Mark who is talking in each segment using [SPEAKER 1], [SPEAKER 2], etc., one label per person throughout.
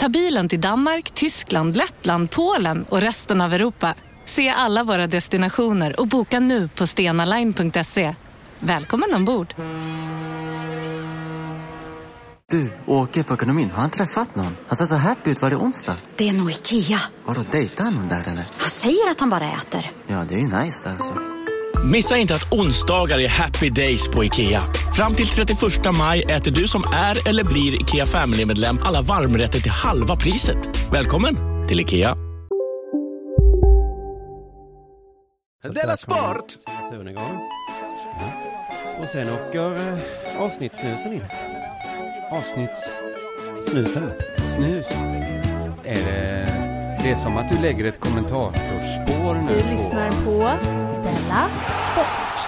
[SPEAKER 1] Ta bilen till Danmark, Tyskland, Lettland, Polen och resten av Europa. Se alla våra destinationer och boka nu på stenaline.se. Välkommen ombord!
[SPEAKER 2] Du, åker på ekonomin. Har han träffat någon? Han ser så happy ut. Var det onsdag?
[SPEAKER 3] Det är nog Ikea.
[SPEAKER 2] Har du dejtat någon där eller?
[SPEAKER 3] Han säger att han bara äter.
[SPEAKER 2] Ja, det är ju nice där alltså.
[SPEAKER 4] Missa inte att onsdagar är happy days på IKEA. Fram till 31 maj äter du som är eller blir IKEA Family-medlem alla varmrätter till halva priset. Välkommen till IKEA.
[SPEAKER 5] Della Sport!
[SPEAKER 6] Och sen åker eh, avsnittssnusen in.
[SPEAKER 5] Avsnittssnusen.
[SPEAKER 6] Snus.
[SPEAKER 5] Är det, det är som att du lägger ett kommentatorspår nu
[SPEAKER 7] Du
[SPEAKER 5] på...
[SPEAKER 7] lyssnar på Della Sport.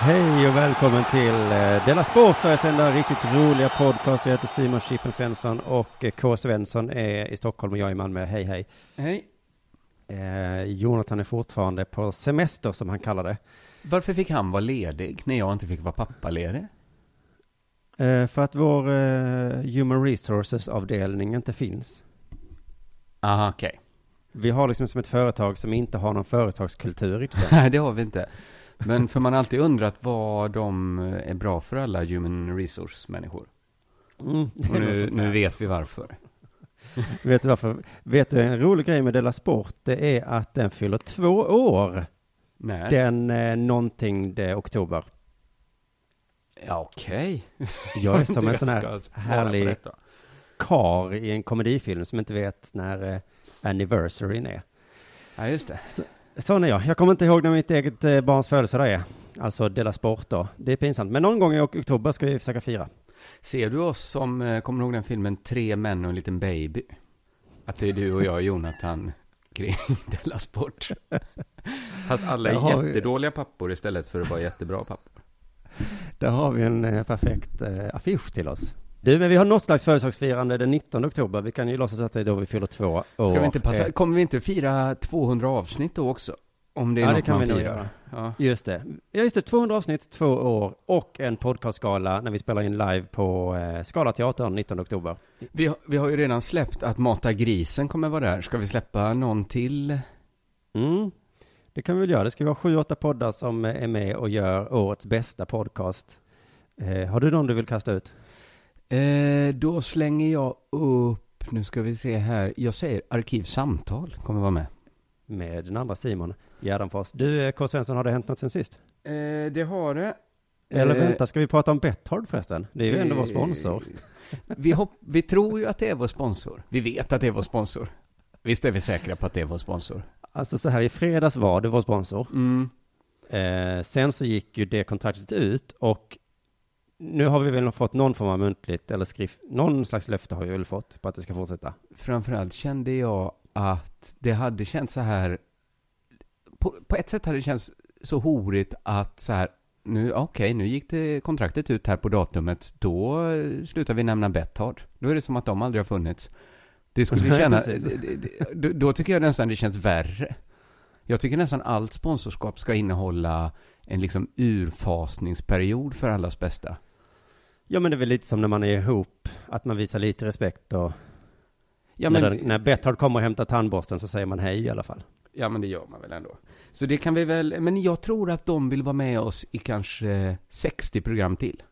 [SPEAKER 6] Hej och välkommen till eh, Della Sport, Sveriges enda riktigt roliga podcast. Jag heter Simon Chippen Svensson och eh, K. Svensson är i Stockholm och jag är i Malmö. Hej hej.
[SPEAKER 5] Hej.
[SPEAKER 6] Eh, Jonathan är fortfarande på semester som han kallar det.
[SPEAKER 5] Varför fick han vara ledig när jag inte fick vara pappaledig?
[SPEAKER 6] Eh, för att vår eh, Human Resources-avdelning inte finns.
[SPEAKER 5] Aha, okej.
[SPEAKER 6] Vi har liksom som ett företag som inte har någon företagskultur riktigt.
[SPEAKER 5] Nej, det har vi inte. Men för man har alltid undrat vad de är bra för alla human resource-människor.
[SPEAKER 6] Mm,
[SPEAKER 5] Och nu, nu vet vi varför.
[SPEAKER 6] Vet du varför? Vet du en rolig grej med Della Sport? Det är att den fyller två år.
[SPEAKER 5] När?
[SPEAKER 6] Den eh, någonting det oktober.
[SPEAKER 5] Ja, okej.
[SPEAKER 6] Jag är som en sån här härlig kar i en komedifilm som inte vet när eh, anniversaryn är.
[SPEAKER 5] Ja, just det.
[SPEAKER 6] Sån är jag. Jag kommer inte ihåg när mitt eget eh, barns födelsedag är. Alltså Della Sport då. Det är pinsamt. Men någon gång i ok- oktober ska vi försöka fira.
[SPEAKER 5] Ser du oss som, eh, kommer du ihåg den filmen Tre män och en liten baby? Att det är du och jag, Jonathan, kring Della Sport. Fast alla är
[SPEAKER 6] vi-
[SPEAKER 5] jättedåliga pappor istället för att vara jättebra pappor.
[SPEAKER 6] Där har vi en eh, perfekt eh, affisch till oss. Du, men vi har något slags födelsedagsfirande den 19 oktober. Vi kan ju låtsas att det är då vi fyller två år.
[SPEAKER 5] Ska vi inte passa,
[SPEAKER 6] Eh,
[SPEAKER 5] kommer vi inte fira 200 avsnitt då också? Om det är
[SPEAKER 6] Ja, det
[SPEAKER 5] något
[SPEAKER 6] kan
[SPEAKER 5] man
[SPEAKER 6] vi
[SPEAKER 5] firar.
[SPEAKER 6] göra.
[SPEAKER 5] Ja.
[SPEAKER 6] Just det. Ja, just det. 200 avsnitt, två år och en podcastgala när vi spelar in live på eh, Scalateatern 19 oktober.
[SPEAKER 5] Vi, har, vi har ju redan släppt att Mata grisen kommer vara där. Ska vi släppa någon till?
[SPEAKER 6] Mm. Det kan vi väl göra. Det ska vara sju, åtta poddar som eh, är med och gör årets bästa podcast. Eh, har du någon du vill kasta ut?
[SPEAKER 5] Eh, då slänger jag upp, nu ska vi se här, jag säger Arkivsamtal kommer vara med.
[SPEAKER 6] Med den andra Simon Gärdenfors. Du, eh, K. Svensson, har det hänt något sen sist?
[SPEAKER 5] Eh, det har det.
[SPEAKER 6] Eller
[SPEAKER 5] Eh,
[SPEAKER 6] vänta, ska vi prata om Betthard förresten? Det är ju ändå vår sponsor.
[SPEAKER 5] Vi, hopp, vi tror ju att det är vår sponsor. Vi vet att det är vår sponsor. Visst är vi säkra på att det är vår sponsor?
[SPEAKER 6] Alltså så här, i fredags var det vår sponsor.
[SPEAKER 5] Mm.
[SPEAKER 6] Eh, sen så gick ju det kontraktet ut och nu har vi väl fått någon form av muntligt eller skrift, någon slags löfte har vi väl fått på att det ska fortsätta.
[SPEAKER 5] Framförallt kände jag att det hade känts så här, på, på ett sätt hade det känts så horigt att så här, nu, okej, nu gick det kontraktet ut här på datumet, då slutar vi nämna Betthard. Då är det som att de aldrig har funnits. Det skulle
[SPEAKER 6] Nej,
[SPEAKER 5] känna,
[SPEAKER 6] precis.
[SPEAKER 5] det- det- det- då, då tycker jag nästan det känns värre. Jag tycker nästan allt sponsorskap ska innehålla en liksom urfasningsperiod för allas bästa.
[SPEAKER 6] Ja men det är väl lite som när man är ihop, att man visar lite respekt och
[SPEAKER 5] Ja,
[SPEAKER 6] när,
[SPEAKER 5] men,
[SPEAKER 6] den, när Betthard kommer och hämtar tandborsten så säger man hej i alla fall.
[SPEAKER 5] Ja, men det gör man väl ändå. Så det kan vi väl, men jag tror att de vill vara med oss i kanske 60 program till.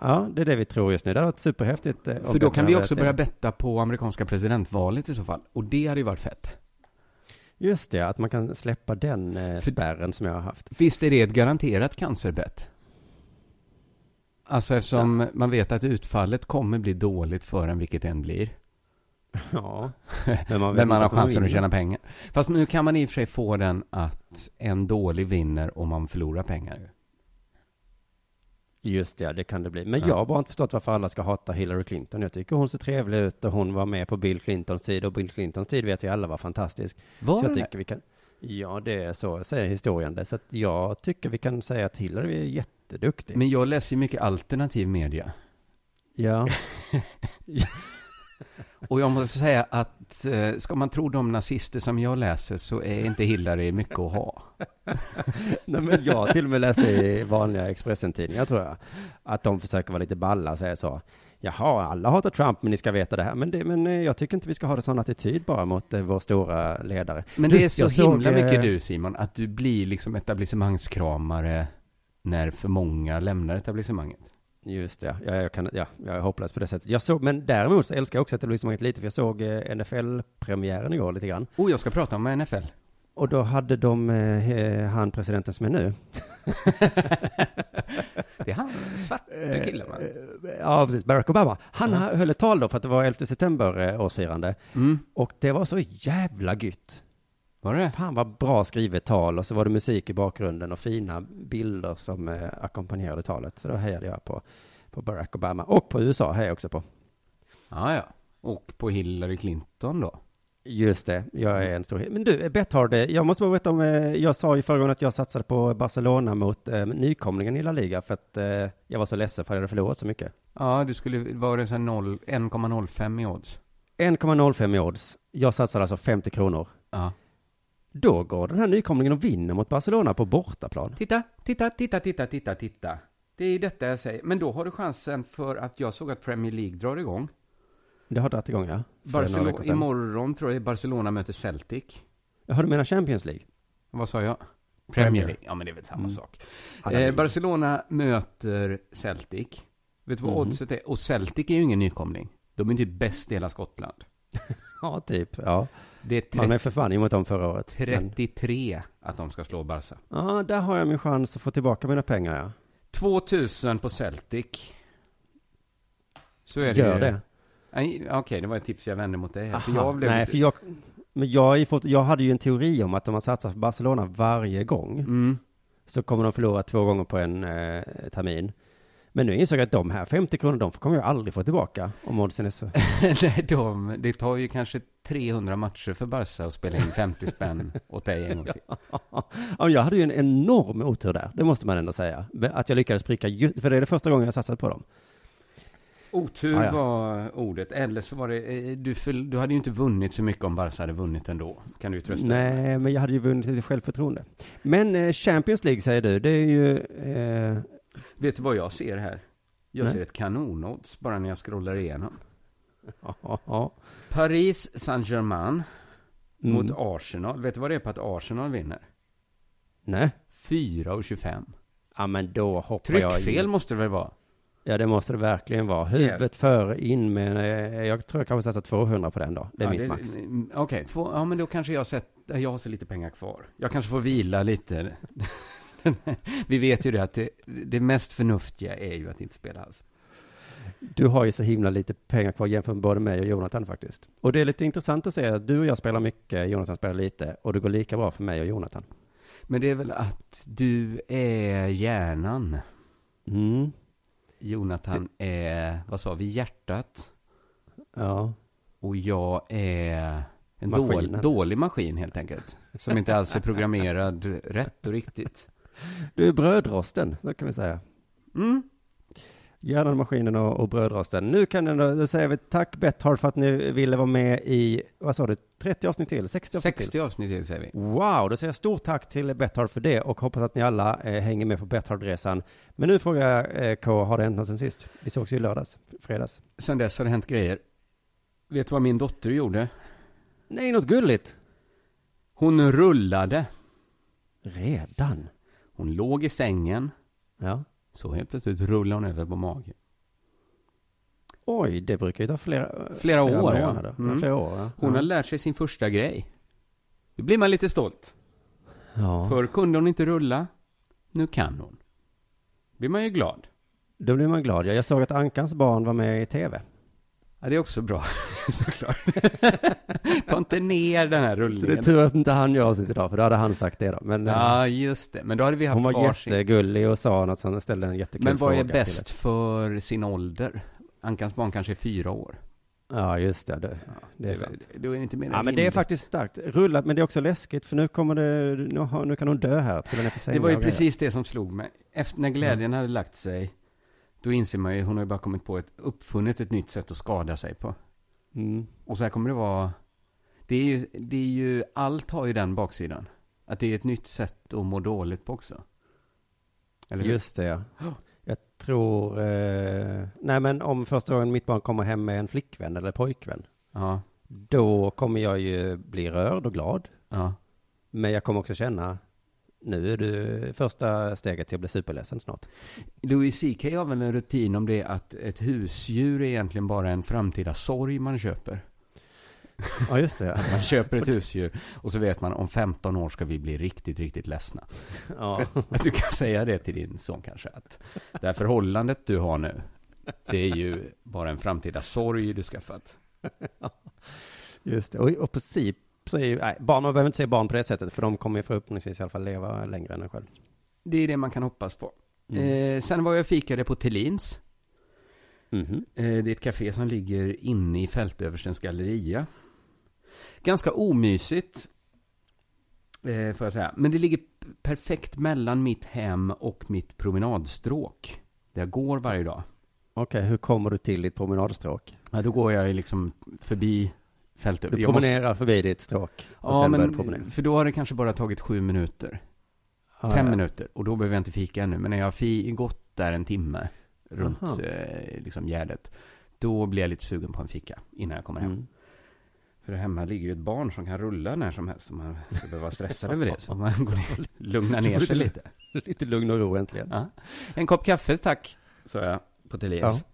[SPEAKER 6] Ja, det är det vi tror just nu. Det har varit superhäftigt. eh,
[SPEAKER 5] För då kan vi
[SPEAKER 6] hade
[SPEAKER 5] också börja betta på amerikanska presidentvalet i så fall. Och det hade ju varit fett.
[SPEAKER 6] Just det, att man kan släppa den eh, spärren som jag har haft.
[SPEAKER 5] Visst är det ett garanterat cancerbett? Alltså eftersom man vet att utfallet kommer bli dåligt för en vilket än blir.
[SPEAKER 6] Ja, men man,
[SPEAKER 5] Men man har chansen att tjäna pengar. Fast nu kan man i och för sig få den att en dålig vinner och man förlorar pengar. ju.
[SPEAKER 6] Just det, det kan det bli. Men
[SPEAKER 5] Ja.
[SPEAKER 6] jag har bara inte förstått varför alla ska hata Hillary Clinton. Jag tycker hon ser trevlig ut och hon var med på Bill Clintons tid och Bill Clintons tid vet vi alla var fantastisk.
[SPEAKER 5] Var
[SPEAKER 6] så jag
[SPEAKER 5] det?
[SPEAKER 6] tycker vi kan, ja det är så säger historien det. Så att jag tycker vi kan säga att Hillary är jätteduktig.
[SPEAKER 5] Men jag läser ju mycket alternativ media.
[SPEAKER 6] Ja,
[SPEAKER 5] Och jag måste säga att eh, ska man tro de nazister som jag läser så är inte Hillary mycket att ha.
[SPEAKER 6] Nej, men jag till och med läste i vanliga Expressen-tidningar tror jag. Att de försöker vara lite balla och säga så. Jaha, alla hatar Trump men ni ska veta det här. Men, det, men eh, jag tycker inte vi ska ha en sån attityd bara mot eh, vår stora ledare.
[SPEAKER 5] Men det är så himla mycket du Simon, att du blir liksom etablissemangskramare när för många lämnar etablissemanget.
[SPEAKER 6] Just det, ja, jag, kan, ja, jag är hopplös på det sättet. Jag såg, men däremot så älskar jag också etablissemanget lite, för jag såg eh, NFL-premiären igår lite grann.
[SPEAKER 5] Oh, jag ska prata om NFL.
[SPEAKER 6] Och då hade de eh, eh, han presidenten som är nu.
[SPEAKER 5] Det är han, svarte killen va?
[SPEAKER 6] Eh, Ja, precis. Barack Obama. Han höll ett tal då för att det var 11 september eh, årsfirande.
[SPEAKER 5] Mm.
[SPEAKER 6] Och det var så jävla gött.
[SPEAKER 5] Var det
[SPEAKER 6] Fan vad bra skrivet tal och så var det musik i bakgrunden och fina bilder som eh, ackompanjerade talet. Så då hejade jag på, på Barack Obama. Och på USA hejade jag också på.
[SPEAKER 5] Ja, ja. Och på Hillary Clinton då?
[SPEAKER 6] Just det, jag är en stor... Men du, Betthard, eh, jag måste bara berätta om, eh, jag sa ju förra gången att jag satsade på Barcelona mot eh, nykomlingen i La Liga för att eh, jag var så ledsen för att jag hade förlorat så mycket.
[SPEAKER 5] Ja, du skulle, var det så här noll- 1,05 i odds?
[SPEAKER 6] 1,05 i odds. Jag satsade alltså 50 kronor.
[SPEAKER 5] Ja.
[SPEAKER 6] Då går den här nykomlingen och vinner mot Barcelona på bortaplan.
[SPEAKER 5] Titta, titta, titta, titta, titta, titta. Det är detta jag säger. Men då har du chansen för att jag såg att Premier League drar igång.
[SPEAKER 6] Det har dragit igång, ja.
[SPEAKER 5] Barcelona, imorgon tror jag Barcelona möter Celtic.
[SPEAKER 6] Jaha, du menar Champions League?
[SPEAKER 5] Vad sa jag?
[SPEAKER 6] Premier.
[SPEAKER 5] Premier League. Ja, men det är väl samma
[SPEAKER 6] Mm.
[SPEAKER 5] sak. Eh. Barcelona möter Celtic. Vet du vad
[SPEAKER 6] Mhm.
[SPEAKER 5] oddset är? Och Celtic är ju ingen nykomling. De är typ bäst i hela Skottland.
[SPEAKER 6] Ja, typ. Ja.
[SPEAKER 5] Det är
[SPEAKER 6] Man
[SPEAKER 5] 30,
[SPEAKER 6] är för fan emot dem förra året. Men,
[SPEAKER 5] 33 att de ska slå Barca.
[SPEAKER 6] ja, där har jag min chans att få tillbaka mina pengar, ja.
[SPEAKER 5] 2000 på Celtic. Så är det
[SPEAKER 6] Gör
[SPEAKER 5] ju.
[SPEAKER 6] det.
[SPEAKER 5] Okej, det var ett tips jag vände mot dig. här, För
[SPEAKER 6] Aha,
[SPEAKER 5] jag blev
[SPEAKER 6] Nej,
[SPEAKER 5] lite-
[SPEAKER 6] för jag, men jag, ju fått, jag hade ju en teori om att om man satsar på Barcelona varje gång
[SPEAKER 5] Mm.
[SPEAKER 6] så kommer de förlora två gånger på en eh, termin. Men nu insåg jag att de här 50 kronor, de kommer jag aldrig få tillbaka om oddsen är så.
[SPEAKER 5] Nej, de, det tar ju kanske 300 matcher för Barca att spela in 50 spänn åt dig en gång till.
[SPEAKER 6] ja, jag hade ju en enorm otur där, det måste man ändå säga. Att jag lyckades pricka, för det är det första gången jag satsat på dem.
[SPEAKER 5] Otur
[SPEAKER 6] Ja, ja.
[SPEAKER 5] var ordet, eller så var det, eh, du, du hade ju inte vunnit så mycket om Barca hade vunnit ändå, kan du ju trösta.
[SPEAKER 6] Nej, men jag hade ju vunnit lite självförtroende. Men eh, Champions League säger du, det är ju... Eh,
[SPEAKER 5] Vet du vad jag ser här? Jag
[SPEAKER 6] Nej.
[SPEAKER 5] ser ett kanonodds bara när jag scrollar igenom. Paris Saint-Germain
[SPEAKER 6] Mm.
[SPEAKER 5] mot Arsenal. Vet du vad det är på att Arsenal vinner?
[SPEAKER 6] Nej.
[SPEAKER 5] 4,25.
[SPEAKER 6] Ja, men då hoppar jag
[SPEAKER 5] Tryckfel måste det väl vara?
[SPEAKER 6] Ja, det måste det verkligen vara. Huvudet före, in med... Eh, jag tror jag kanske satsar 200 på den då. Det är
[SPEAKER 5] Ja,
[SPEAKER 6] mitt max.
[SPEAKER 5] mm, Okej, två- ja men då kanske jag sett, jag har så lite pengar kvar. Jag kanske får vila lite. Vi vet ju det att det, det mest förnuftiga är ju att inte spela alls.
[SPEAKER 6] Du har ju så himla lite pengar kvar jämfört med både mig och Jonathan faktiskt. Och det är lite intressant att se att du och jag spelar mycket, Jonathan spelar lite. Och det går lika bra för mig och Jonathan.
[SPEAKER 5] Men det är väl att du är hjärnan.
[SPEAKER 6] Mm.
[SPEAKER 5] Jonathan är, vad sa vi, hjärtat.
[SPEAKER 6] Ja.
[SPEAKER 5] Och jag är en dålig, dålig maskin helt enkelt. Som inte alls är programmerad rätt och riktigt.
[SPEAKER 6] Du är brödrosten, så kan vi säga.
[SPEAKER 5] Mm.
[SPEAKER 6] Hjärnan, maskinen och, och brödrosten. Nu kan den då, säger vi tack Betthard för att ni ville vara med i, vad sa du, 30 avsnitt till? 60 avsnitt till?
[SPEAKER 5] 60 avsnitt till säger vi.
[SPEAKER 6] Wow, då säger jag stort tack till Betthard för det och hoppas att ni alla eh, hänger med på Betthard-resan. Men nu frågar jag eh, K, har det hänt något sen sist? Vi sågs ju i lördags, fredags.
[SPEAKER 5] Sen dess har det hänt grejer. Vet du vad min dotter gjorde?
[SPEAKER 6] Nej, något gulligt!
[SPEAKER 5] Hon rullade.
[SPEAKER 6] Redan?
[SPEAKER 5] Hon låg i sängen.
[SPEAKER 6] Ja.
[SPEAKER 5] Så helt plötsligt rullade hon över på mage.
[SPEAKER 6] Oj, det brukar ju ta flera,
[SPEAKER 5] Flera år, ja. Mm.
[SPEAKER 6] Flera år, ja.
[SPEAKER 5] Hon
[SPEAKER 6] ja.
[SPEAKER 5] har lärt sig sin första grej. Då blir man lite stolt.
[SPEAKER 6] ja.
[SPEAKER 5] Förr kunde hon inte rulla. Nu kan hon. blir man ju glad.
[SPEAKER 6] Då blir man glad. Ja, Jag såg att Ankans barn var med i tv.
[SPEAKER 5] Ja, det är också bra, såklart. Ta inte ner den här
[SPEAKER 6] Så det är
[SPEAKER 5] rullningen.
[SPEAKER 6] tur att inte han gör avsnitt idag, för då hade han sagt det då. Men eh,
[SPEAKER 5] Ja, just det. Men då hade vi haft
[SPEAKER 6] hon var
[SPEAKER 5] varsin.
[SPEAKER 6] jättegullig och sa något som ställde en jättekul
[SPEAKER 5] Men vad är bäst för sin ålder? Ankans barn kanske är fyra år.
[SPEAKER 6] Ja, just det. det, det är sant.
[SPEAKER 5] Då är det inte mer
[SPEAKER 6] Ja, men det är faktiskt starkt. Rullat, men det är också läskigt, för nu kommer det, nu, nu kan hon dö här. Till
[SPEAKER 5] Det var ju precis det som slog mig. Efter när glädjen hade lagt sig, då inser man ju, hon har ju bara kommit på ett, uppfunnit ett nytt sätt att skada sig på.
[SPEAKER 6] Mm.
[SPEAKER 5] Och så här kommer det vara, det är ju, det är ju, allt har ju den baksidan. Att det är ett nytt sätt att må dåligt på också. Eller hur?
[SPEAKER 6] Just det, ja. Jag tror, eh, nej men om första gången mitt barn kommer hem med en flickvän eller pojkvän,
[SPEAKER 5] Ja,
[SPEAKER 6] då kommer jag ju bli rörd och glad.
[SPEAKER 5] ja.
[SPEAKER 6] Men jag kommer också känna, nu är du första steget till att bli superledsen snart.
[SPEAKER 5] Louis CK har väl en rutin om det att ett husdjur är egentligen bara en framtida sorg man köper.
[SPEAKER 6] Ja, just det.
[SPEAKER 5] Man köper ett husdjur och så vet man om 15 år ska vi bli riktigt, riktigt ledsna.
[SPEAKER 6] Ja.
[SPEAKER 5] Att du kan säga det till din son kanske. Att det här förhållandet du har nu, det är ju bara en framtida sorg du skaffat.
[SPEAKER 6] Just det. Och, och på SIP ju, nej, barn, man behöver inte säga barn på det sättet, för de kommer ju förhoppningsvis i alla fall leva längre än en själv.
[SPEAKER 5] Det är det man kan hoppas på.
[SPEAKER 6] Mm.
[SPEAKER 5] Eh, sen var jag fikade på Thelins.
[SPEAKER 6] Mhm.
[SPEAKER 5] Eh, det är ett café som ligger inne i Fältöverstens galleria. Ganska omysigt, eh, får jag säga. Men det ligger perfekt mellan mitt hem och mitt promenadstråk. Där jag går varje dag.
[SPEAKER 6] Okej, hur kommer du till ditt promenadstråk?
[SPEAKER 5] Ja, då går jag liksom förbi Fältöver.
[SPEAKER 6] Du
[SPEAKER 5] Jag måste-
[SPEAKER 6] promenerar förbi ditt stråk och
[SPEAKER 5] Ja,
[SPEAKER 6] sen du promenera.
[SPEAKER 5] men för då har det kanske bara tagit sju minuter.
[SPEAKER 6] Ja,
[SPEAKER 5] Fem
[SPEAKER 6] ja.
[SPEAKER 5] minuter. Och då behöver jag inte fika ännu. Men när jag har gått där en timme runt
[SPEAKER 6] Aha.
[SPEAKER 5] eh, liksom Gärdet. Då blir jag lite sugen på en fika innan jag kommer hem.
[SPEAKER 6] Mm.
[SPEAKER 5] För hemma ligger ju ett barn som kan rulla när som helst. Så man ska behöva vara stressad över det. Så man går ner, lugnar ner sig lite.
[SPEAKER 6] Lite lugn och ro äntligen.
[SPEAKER 5] Ja. En kopp kaffe tack, sa jag på Telias.
[SPEAKER 6] Ja.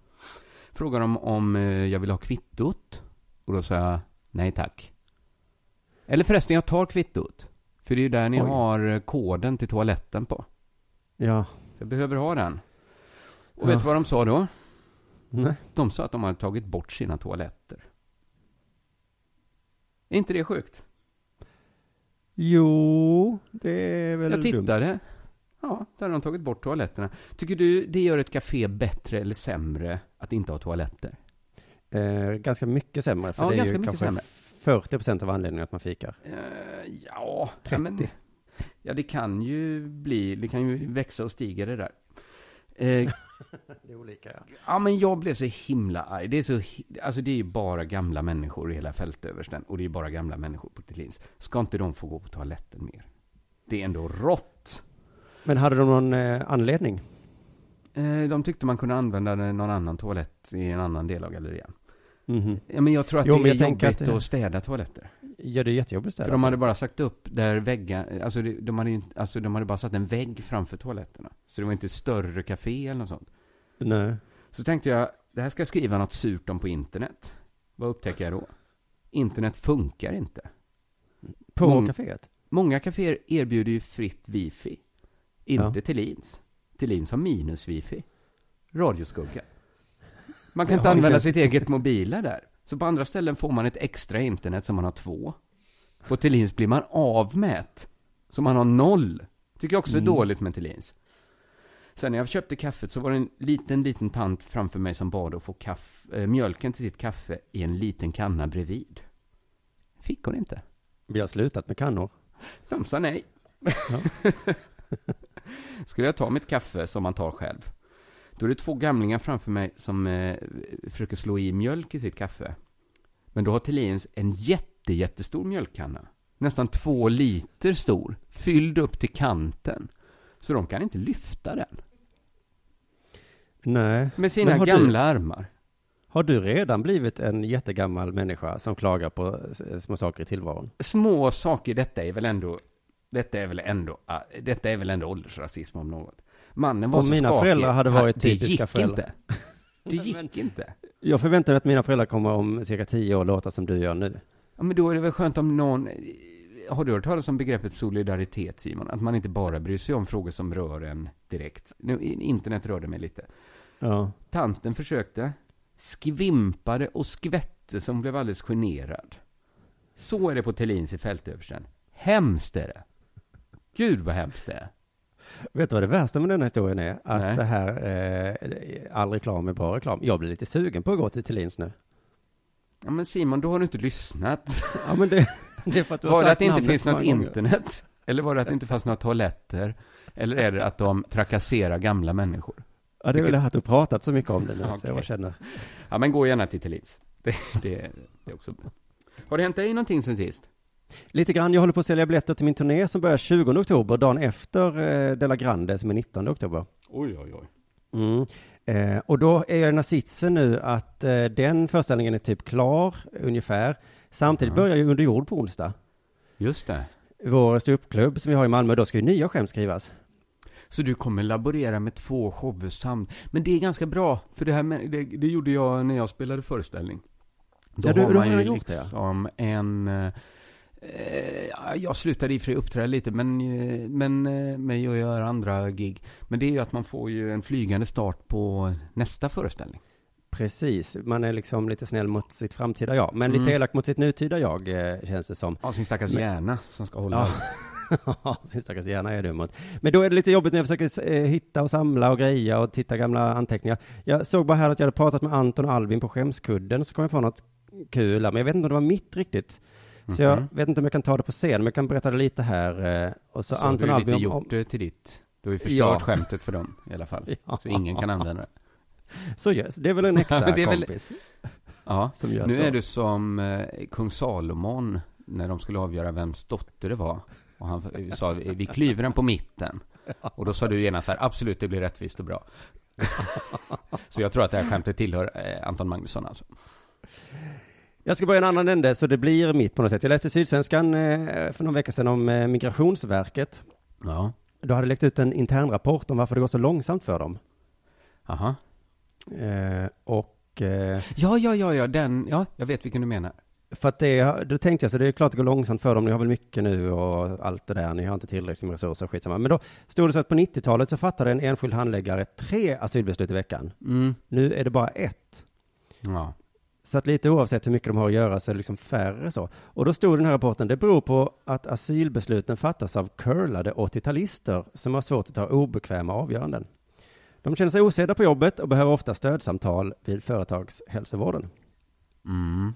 [SPEAKER 5] Frågade om, om eh, jag vill ha kvittot. Och då sa jag nej tack. Eller förresten, jag tar kvittot. För det är ju där ni
[SPEAKER 6] Oj.
[SPEAKER 5] har eh, koden till toaletten på.
[SPEAKER 6] Ja.
[SPEAKER 5] Jag behöver ha den. Och
[SPEAKER 6] Ja.
[SPEAKER 5] vet du vad de sa då?
[SPEAKER 6] Nej.
[SPEAKER 5] De sa att de hade tagit bort sina toaletter. Är inte det sjukt?
[SPEAKER 6] Jo, det är väl
[SPEAKER 5] Jag
[SPEAKER 6] dumt.
[SPEAKER 5] tittade. Ja, där har de tagit bort toaletterna. Tycker du det gör ett café bättre eller sämre att inte ha toaletter?
[SPEAKER 6] Eh, ganska mycket sämre, för
[SPEAKER 5] Ja,
[SPEAKER 6] det är ju kanske
[SPEAKER 5] sämre.
[SPEAKER 6] 40 procent av anledningen att man fikar.
[SPEAKER 5] Eh, ja,
[SPEAKER 6] 30.
[SPEAKER 5] Ja, men, ja, det kan ju bli, det kan ju växa och stiga det där. Eh,
[SPEAKER 6] Det är olika, ja.
[SPEAKER 5] ja, men jag blev så himla arg. Det är så, alltså det är ju bara gamla människor i hela fältöversten. Och det är bara gamla människor på Thelins. Ska inte de få gå på toaletten mer? Det är ändå rått.
[SPEAKER 6] Men hade de någon eh, anledning?
[SPEAKER 5] Eh, de tyckte man kunde använda någon annan toalett i en annan del av gallerian.
[SPEAKER 6] Mhm.
[SPEAKER 5] Ja, men jag tror att
[SPEAKER 6] Jo,
[SPEAKER 5] det är jobbigt
[SPEAKER 6] att
[SPEAKER 5] att,
[SPEAKER 6] det-
[SPEAKER 5] städa toaletter.
[SPEAKER 6] Ja, det är jättejobbigt att städa.
[SPEAKER 5] För de hade bara sagt upp där väggar, alltså, de hade, alltså de hade bara satt en vägg framför toaletterna. Så det var inte större café eller något sånt.
[SPEAKER 6] Nej.
[SPEAKER 5] Så tänkte jag, det här ska jag skriva något surt om på internet. Vad upptäcker jag då? Internet funkar inte.
[SPEAKER 6] På
[SPEAKER 5] Mång-
[SPEAKER 6] kaféet?
[SPEAKER 5] Många kaféer erbjuder ju fritt wifi. Inte
[SPEAKER 6] Ja.
[SPEAKER 5] Thelins. Thelins har minus wifi. Radioskugga. Man kan inte
[SPEAKER 6] Ja,
[SPEAKER 5] använda sitt eget mobila där. Så på andra ställen får man ett extra internet som man har två. På Thelins blir man av med ett. Så man har noll. Tycker jag också är
[SPEAKER 6] Mm.
[SPEAKER 5] dåligt med Thelins. Sen när jag köpte kaffet så var det en liten, liten tant framför mig som bad att få kaff, eh, mjölken till sitt kaffe i en liten kanna bredvid. Fick hon inte.
[SPEAKER 6] Vi har slutat med kannor.
[SPEAKER 5] De sa nej. Skulle jag ta mitt kaffe som man tar själv, då är det två gamlingar framför mig som eh, försöker slå i mjölk i sitt kaffe. Men då har Thelins en jätte, jättestor mjölkkanna. Nästan två liter stor, fylld upp till kanten. Så de kan inte lyfta den.
[SPEAKER 6] Nej.
[SPEAKER 5] Med sina gamla armar.
[SPEAKER 6] Har du redan blivit en jättegammal människa som klagar på s- små saker i tillvaron?
[SPEAKER 5] Små saker, detta är väl ändå, detta är väl ändå, ah, detta är väl ändå åldersrasism om något. Mannen var
[SPEAKER 6] Om
[SPEAKER 5] så
[SPEAKER 6] mina
[SPEAKER 5] skakig.
[SPEAKER 6] föräldrar hade varit
[SPEAKER 5] det
[SPEAKER 6] typiska
[SPEAKER 5] gick
[SPEAKER 6] föräldrar.
[SPEAKER 5] Inte. Det gick inte.
[SPEAKER 6] Jag förväntar mig att mina föräldrar kommer om cirka tio år låta som du gör nu.
[SPEAKER 5] Ja, men då är det väl skönt om någon... Har du hört talas om begreppet solidaritet, Simon? Att man inte bara bryr sig om frågor som rör en direkt. Nu, internet rörde mig lite.
[SPEAKER 6] Ja.
[SPEAKER 5] Tanten försökte. skvimpade och skvätte som blev alldeles generad. Så är det på Thelins i fältöversten. Hemskt är det. Gud vad hemskt det är.
[SPEAKER 6] Vet du vad det värsta med den här historien är? Att
[SPEAKER 5] Nej.
[SPEAKER 6] det här, eh, all reklam är bra reklam. Jag blir lite sugen på att gå till Thelins nu.
[SPEAKER 5] Ja men Simon, då har du inte lyssnat.
[SPEAKER 6] Ja, men det, det är för att du har
[SPEAKER 5] Var det
[SPEAKER 6] sagt
[SPEAKER 5] att det inte
[SPEAKER 6] namnet
[SPEAKER 5] finns något
[SPEAKER 6] många gånger.
[SPEAKER 5] internet? Eller var det att det inte fanns några toaletter? Eller är det att de trakasserar gamla människor?
[SPEAKER 6] Ja, det är väl det här att du pratat så mycket om det nu, så
[SPEAKER 5] Okej.
[SPEAKER 6] jag känner.
[SPEAKER 5] Ja, men gå gärna till Thelins. Det, det, det är också bra. Har det hänt dig någonting sen sist?
[SPEAKER 6] Lite grann, jag håller på att sälja biljetter till min turné som börjar 20 oktober, dagen efter eh, Della Grande som är 19 oktober.
[SPEAKER 5] Oj, oj, oj.
[SPEAKER 6] Mm. Eh, och då är jag i den här sitsen nu att eh, den föreställningen är typ klar, ungefär. Samtidigt
[SPEAKER 5] Ja.
[SPEAKER 6] börjar ju Under jord på onsdag.
[SPEAKER 5] Just det.
[SPEAKER 6] Vår ståuppklubb som vi har i Malmö, då ska ju nya skämt skrivas.
[SPEAKER 5] Så du kommer laborera med två shower samt. Men det är ganska bra, för det här med, det, det gjorde jag när jag spelade föreställning. Då
[SPEAKER 6] Ja, du-
[SPEAKER 5] har man ju
[SPEAKER 6] gjort det, ja.
[SPEAKER 5] liksom en... eh, jag slutade i och för sig uppträda lite, men, eh, men med att göra andra gig. Men det är ju att man får ju en flygande start på nästa föreställning.
[SPEAKER 6] Precis, man är liksom lite snäll mot sitt framtida jag, men lite
[SPEAKER 5] Mm.
[SPEAKER 6] elak mot sitt nutida jag, eh, känns det som.
[SPEAKER 5] Ja, sin stackars
[SPEAKER 6] Men-
[SPEAKER 5] hjärna som ska hålla
[SPEAKER 6] Ja. Sin stackars hjärna är du mot. Men då är det lite jobbigt när jag försöker hitta och samla och greja och titta gamla anteckningar. Jag såg bara här att jag hade pratat med Anton och Albin på skämskudden, så kom jag på något kul, men jag vet inte om det var mitt riktigt. Så jag
[SPEAKER 5] Mhm.
[SPEAKER 6] vet inte om jag kan ta det på scen, men jag kan berätta det lite här. eh, Och så,
[SPEAKER 5] Så, har
[SPEAKER 6] Anton
[SPEAKER 5] du ju lite gjort det till ditt. Du har ju förstört
[SPEAKER 6] Ja.
[SPEAKER 5] skämtet för dem i alla fall.
[SPEAKER 6] Ja.
[SPEAKER 5] Så ingen kan använda det.
[SPEAKER 6] så görs, det är väl en äkta
[SPEAKER 5] det är väl-
[SPEAKER 6] kompis
[SPEAKER 5] Ja,
[SPEAKER 6] som gör
[SPEAKER 5] nu
[SPEAKER 6] så.
[SPEAKER 5] är du som eh, kung Salomon när de skulle avgöra vems dotter det var. Och han sa, vi klyver den på mitten. Och då sa du genast så här, absolut, det blir rättvist och bra. så jag tror att det här skämtet tillhör eh, Anton Magnusson alltså.
[SPEAKER 6] Jag ska börja en annan ände, så det blir mitt på något sätt. Jag läste Sydsvenskan eh, för någon vecka sedan om eh, Migrationsverket.
[SPEAKER 5] Ja,
[SPEAKER 6] Då hade läckt ut en internrapport om varför det går så långsamt för dem.
[SPEAKER 5] aha.
[SPEAKER 6] Eh, och eh,
[SPEAKER 5] Ja, ja, ja, ja, den, ja, jag vet vilken du menar.
[SPEAKER 6] för att det, då tänkte jag så det är klart det går långsamt för dem, ni har väl mycket nu och allt det där, ni har inte tillräckligt med resurser, skitsamma. Men då stod det så att på 90-talet så fattade en enskild handläggare tre asylbeslut i veckan.
[SPEAKER 5] Mm.
[SPEAKER 6] Nu är det bara ett.
[SPEAKER 5] Ja.
[SPEAKER 6] Så att lite oavsett hur mycket de har att göra så är det liksom färre så. Och då stod den här rapporten, det beror på att asylbesluten fattas av curlade 80-talister som har svårt att ta obekväma avgöranden. De känner sig osedda på jobbet och behöver ofta stödsamtal vid företagshälsovården.
[SPEAKER 5] Mm.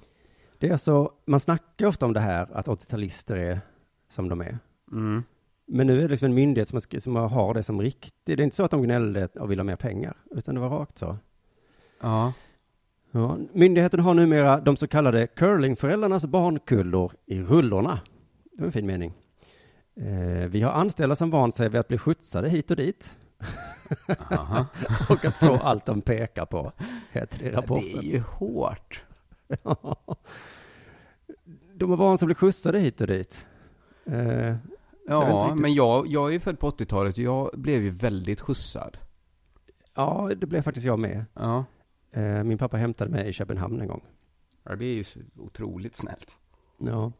[SPEAKER 6] Det är alltså, man snackar ofta om det här att 80-talister är som de är.
[SPEAKER 5] Mm.
[SPEAKER 6] Men nu är det liksom en myndighet som, som har det som riktigt. Det är inte så att de gnällde och vill ha mer pengar, utan det var rakt så.
[SPEAKER 5] Ja.
[SPEAKER 6] Ja, myndigheten har numera de så kallade curlingföräldrarnas barnkullor i rullorna. Det var en fin mening. Eh, vi har anställda som vant sig vid att bli skjutsade hit och dit och att få allt de pekar på, heter det i
[SPEAKER 5] Det är
[SPEAKER 6] rapporten.
[SPEAKER 5] ju hårt.
[SPEAKER 6] de har vant sig att bli skjutsade hit och dit. Eh,
[SPEAKER 5] Ja, men jag, jag är född på 80-talet och jag blev ju väldigt skjutsad.
[SPEAKER 6] Ja, det blev faktiskt jag med.
[SPEAKER 5] Ja.
[SPEAKER 6] Eh, min pappa hämtade mig i Köpenhamn en gång.
[SPEAKER 5] ja, det är ju otroligt snällt.
[SPEAKER 6] Ja.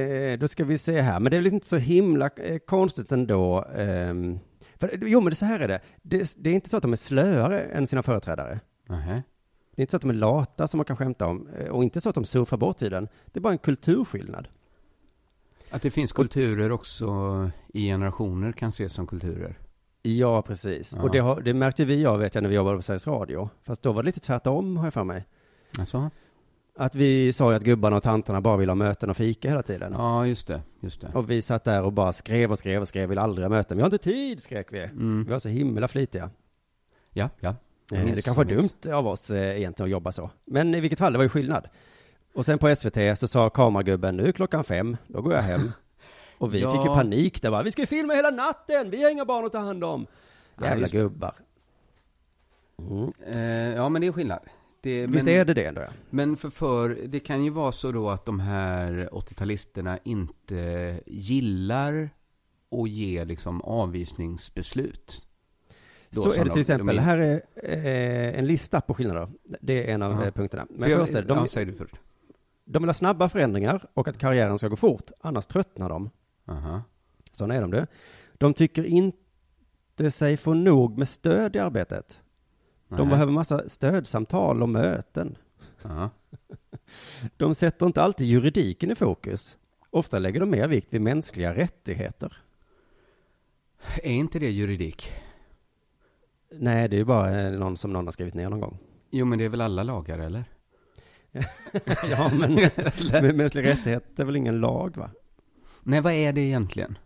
[SPEAKER 6] Eh, då ska vi se här, men det är väl inte så himla eh, konstigt ändå. ehm, för, jo, men det, så här är det. det. Det är inte så att de är slöare än sina företrädare.
[SPEAKER 5] Nähä.
[SPEAKER 6] Det är inte så att de är lata som man kan skämta om. eh, Och inte så att de surfar bort tiden. Det är bara en kulturskillnad.
[SPEAKER 5] Att det finns kulturer också i generationer kan ses som kulturer.
[SPEAKER 6] Ja, precis.
[SPEAKER 5] Ja.
[SPEAKER 6] Och det, har, det märkte vi av, vet jag, när vi jobbade på Sveriges Radio. Fast då var det lite tvärtom, har jag för mig.
[SPEAKER 5] Alltså?
[SPEAKER 6] Att vi sa ju att gubbarna och tanterna bara vill ha möten och fika hela tiden.
[SPEAKER 5] Ja, just det. Just det.
[SPEAKER 6] Och vi satt där och bara skrev och skrev och skrev, vill aldrig ha möten. Vi har inte tid, skrek vi.
[SPEAKER 5] Mm.
[SPEAKER 6] Vi var så himla flitiga.
[SPEAKER 5] Ja, ja.
[SPEAKER 6] Eh,
[SPEAKER 5] minns,
[SPEAKER 6] det kanske var dumt av oss eh, egentligen att jobba så. Men i vilket fall, det var ju skillnad. Och sen på SVT så sa kameragubben, nu är klockan fem, då går jag hem. Och vi
[SPEAKER 5] Ja.
[SPEAKER 6] fick ju panik där bara, vi ska ju filma hela natten, vi har inga barn att ta hand om.
[SPEAKER 5] Ja,
[SPEAKER 6] Jävla
[SPEAKER 5] det.
[SPEAKER 6] gubbar. Mm.
[SPEAKER 5] Eh, ja, men det är skillnad. Det,
[SPEAKER 6] Visst
[SPEAKER 5] men,
[SPEAKER 6] är det det ändå? ja?
[SPEAKER 5] Men för, för det kan ju vara så då att de här 80-talisterna inte gillar att ge liksom avvisningsbeslut. Då
[SPEAKER 6] Så är det
[SPEAKER 5] de-
[SPEAKER 6] till exempel.
[SPEAKER 5] de är-
[SPEAKER 6] Här är eh, en lista på skillnader. Det är en av
[SPEAKER 5] Ja.
[SPEAKER 6] eh, punkterna. Men
[SPEAKER 5] För jag-
[SPEAKER 6] först är det, de,
[SPEAKER 5] ja, säg du först.
[SPEAKER 6] de vill ha snabba förändringar och att karriären ska gå fort, annars tröttnar de.
[SPEAKER 5] Aha.
[SPEAKER 6] Sådana är de du. De tycker inte sig få nog med stöd i arbetet. De
[SPEAKER 5] Nej.
[SPEAKER 6] behöver massa stödsamtal och möten.
[SPEAKER 5] Ja.
[SPEAKER 6] De sätter inte alltid juridiken i fokus. Ofta lägger de mer vikt vid mänskliga rättigheter.
[SPEAKER 5] Är inte det juridik?
[SPEAKER 6] Nej, det är ju bara eh, någon som någon har skrivit ner någon gång.
[SPEAKER 5] Jo, men det är väl alla lagar, eller?
[SPEAKER 6] ja, men mänskliga rättigheter är väl ingen lag, va?
[SPEAKER 5] Nej, vad är det egentligen?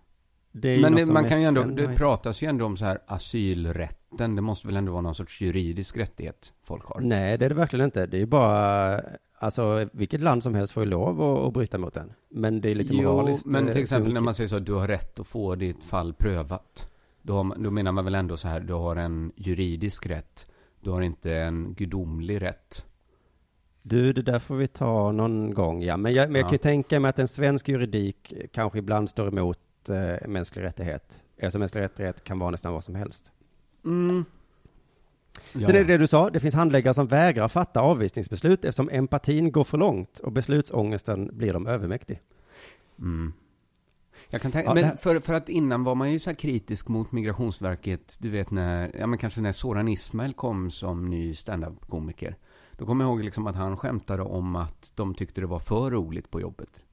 [SPEAKER 6] Det
[SPEAKER 5] Men det, man kan ju ändå, det pratas ju ändå om så här asylrätten. Det måste väl ändå vara någon sorts juridisk rättighet folk har?
[SPEAKER 6] Nej, det är det verkligen inte. Det är bara, alltså vilket land som helst får ju lov att, att bryta mot den. Men det är lite
[SPEAKER 5] jo,
[SPEAKER 6] moraliskt.
[SPEAKER 5] men
[SPEAKER 6] eh,
[SPEAKER 5] till exempel när man säger så, du har rätt att få ditt fall prövat. Då, har då menar man väl ändå så här, du har en juridisk rätt. Du har inte en gudomlig rätt.
[SPEAKER 6] Du, det där får vi ta någon gång, ja. Men jag, men jag
[SPEAKER 5] Ja.
[SPEAKER 6] kan ju tänka mig att en svensk juridik kanske ibland står emot eh, mänsklig rättighet. Alltså mänsklig rättighet kan vara nästan vad som helst.
[SPEAKER 5] Mm. Ja.
[SPEAKER 6] Sen är det det du sa, det finns handläggare som vägrar fatta avvisningsbeslut eftersom empatin går för långt och beslutsångesten blir dem övermäktig.
[SPEAKER 5] Mm. Jag kan tänka,
[SPEAKER 6] Ja,
[SPEAKER 5] men för, för att innan var man ju så här kritisk mot Migrationsverket, du vet när, ja men kanske när Soran Ismail kom som ny standup-komiker. Då kommer jag ihåg liksom att han skämtade om att de tyckte det var för roligt på jobbet.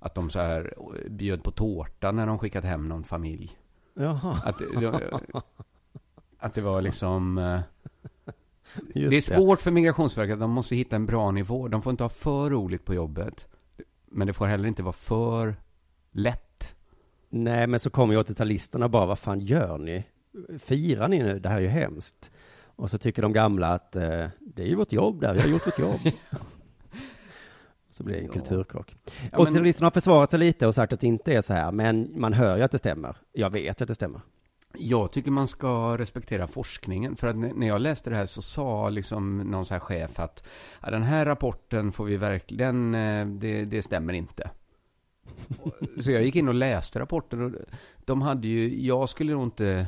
[SPEAKER 5] Att de så här bjöd på tårta när de skickat hem någon familj.
[SPEAKER 6] Jaha,
[SPEAKER 5] Att, det- att det var liksom... eh,
[SPEAKER 6] just
[SPEAKER 5] det är svårt för Migrationsverket, de måste hitta en bra nivå. De får inte ha för roligt på jobbet. Men det får heller inte vara för lätt.
[SPEAKER 6] Nej, men så kommer ju 80-talisterna bara, vad fan gör ni? Firar ni nu? Det här är ju hemskt. Och så tycker de gamla att eh, det är ju vårt jobb där, vi har gjort vårt jobb. Så blir det en
[SPEAKER 5] Ja.
[SPEAKER 6] kulturkrock.
[SPEAKER 5] Ja, men-
[SPEAKER 6] 80-talisterna har försvarat sig lite och sagt att det inte är så här, men man hör ju att det stämmer. Jag vet att det stämmer.
[SPEAKER 5] Jag tycker man ska respektera forskningen. För att när jag läste det här så sa liksom någon så här chef att ja, den här rapporten får vi verkligen, eh, det, det stämmer inte. Så jag gick in och läste rapporten och de hade ju, jag skulle nog inte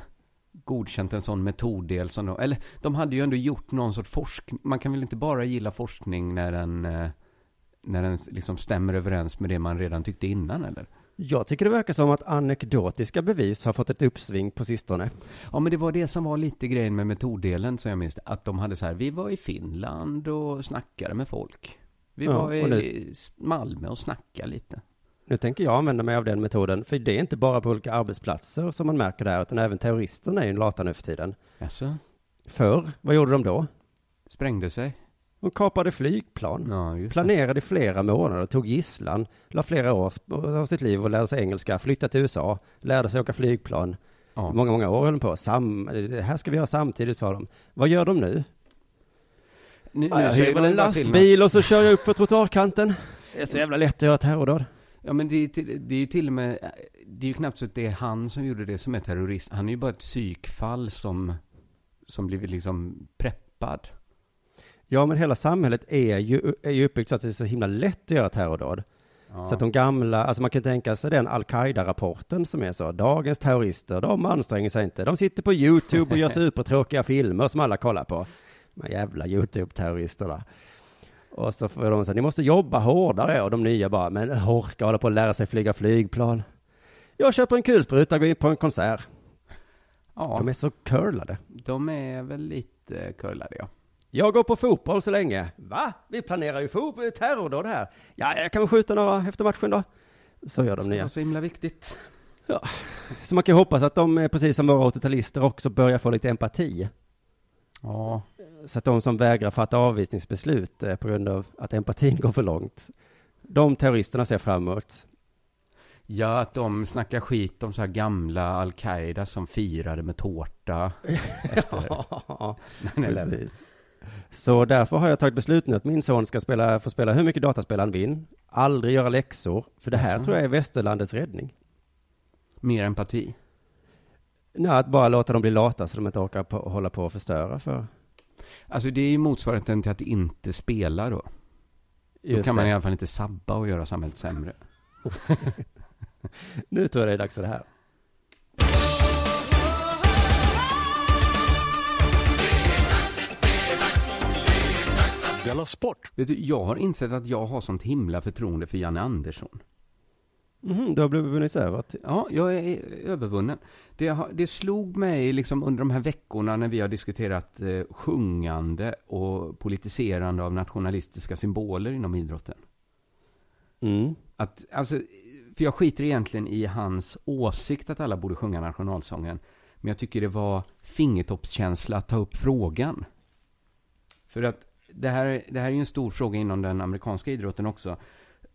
[SPEAKER 5] godkänt en sån metoddel som de, eller de hade ju ändå gjort någon sorts forskning. Man kan väl inte bara gilla forskning när den, eh, när den liksom stämmer överens med det man redan tyckte innan eller?
[SPEAKER 6] Jag tycker det verkar som att anekdotiska bevis har fått ett uppsving på sistone.
[SPEAKER 5] Ja, men det var det som var lite grejen med metoddelen som jag minns. Att de hade så här, vi var i Finland och snackade med folk. Vi
[SPEAKER 6] Ja,
[SPEAKER 5] var i
[SPEAKER 6] nu-
[SPEAKER 5] Malmö och snackade lite.
[SPEAKER 6] Nu tänker jag använda mig av den metoden, för det är inte bara på olika arbetsplatser som man märker det här, utan även terroristerna är ju lata nu för tiden.
[SPEAKER 5] Alltså,
[SPEAKER 6] Förr, vad gjorde de då?
[SPEAKER 5] sprängde sig.
[SPEAKER 6] De kapade flygplan.
[SPEAKER 5] Ja.
[SPEAKER 6] Planerade i flera månader, tog gisslan, la flera år av sitt liv och lärde sig engelska, flyttade till USA, lärde sig åka flygplan.
[SPEAKER 5] Ja.
[SPEAKER 6] Många, många år höll de på. Sam, det här ska vi göra samtidigt, sa de. Vad gör de nu?
[SPEAKER 5] Nu,
[SPEAKER 6] Ja, jag hyr väl en lastbil och så kör jag upp för trottoarkanten. Det är så jävla lätt att göra terrordåd.
[SPEAKER 5] Ja, men det är, till, det är ju till och med, det är ju knappt så att det är han som gjorde det som är terrorist. Han är ju bara ett psykfall som, som blivit liksom preppad.
[SPEAKER 6] Ja, men hela samhället är ju, är ju uppbyggt så att det är så himla lätt att göra terrordåd.
[SPEAKER 5] Ja.
[SPEAKER 6] Så att de gamla, alltså man kan tänka sig den al-Qaida-rapporten som är så, dagens terrorister, de anstränger sig inte. De sitter på YouTube och gör supertråkiga filmer som alla kollar på. De jävla YouTube-terroristerna. Och så får de säga, ni måste jobba hårdare. Och de nya bara, men orka hålla på att lära sig flyga flygplan. Jag köper en kulspruta och går in på en konsert.
[SPEAKER 5] ja,
[SPEAKER 6] De är så curlade.
[SPEAKER 5] de är väl lite curlade, ja.
[SPEAKER 6] Jag går på fotboll så länge. Va? Vi planerar ju terrordåd här. Ja, jag kan väl skjuta några efter matchen då. Så gör de
[SPEAKER 5] Det
[SPEAKER 6] nya.
[SPEAKER 5] var så himla viktigt.
[SPEAKER 6] Så man kan ju hoppas att de, eh, precis som våra 80-talister, också börjar få lite empati.
[SPEAKER 5] Ja,
[SPEAKER 6] Så att de som vägrar fatta avvisningsbeslut eh, på grund av att empatin går för långt, de terroristerna ser fram emot.
[SPEAKER 5] Ja, att de snackar skit om så här gamla al-Qaida som firade med tårta efter
[SPEAKER 6] Ja,
[SPEAKER 5] 9/11.
[SPEAKER 6] precis. Så därför har jag tagit beslut nu att min son ska spela, få spela hur mycket dataspel han vill, aldrig göra läxor, för det här
[SPEAKER 5] Jaså?
[SPEAKER 6] tror jag är västerlandets räddning.
[SPEAKER 5] Mer empati.
[SPEAKER 6] Nej, att bara låta dem bli lata så de inte orkar på, hålla på och förstöra för
[SPEAKER 5] Alltså det är ju motsvarigheten till att inte spela då. Då
[SPEAKER 6] just
[SPEAKER 5] kan man
[SPEAKER 6] det.
[SPEAKER 5] i alla fall inte sabba och göra samhället sämre.
[SPEAKER 6] Nu tror jag det är dags för det här.
[SPEAKER 4] Della Sport!
[SPEAKER 5] Vet du, jag har insett att jag har sånt himla förtroende för Janne Andersson.
[SPEAKER 6] Mhm, du har blivit till-
[SPEAKER 5] Ja, jag är övervunnen. Det, det slog mig liksom under de här veckorna när vi har diskuterat eh, sjungande och politiserande av nationalistiska symboler inom idrotten.
[SPEAKER 6] Mm.
[SPEAKER 5] Att, alltså, för jag skiter egentligen i hans åsikt att alla borde sjunga nationalsången. Men jag tycker det var fingertoppskänsla att ta upp frågan. För att det här, det här är ju en stor fråga inom den amerikanska idrotten också.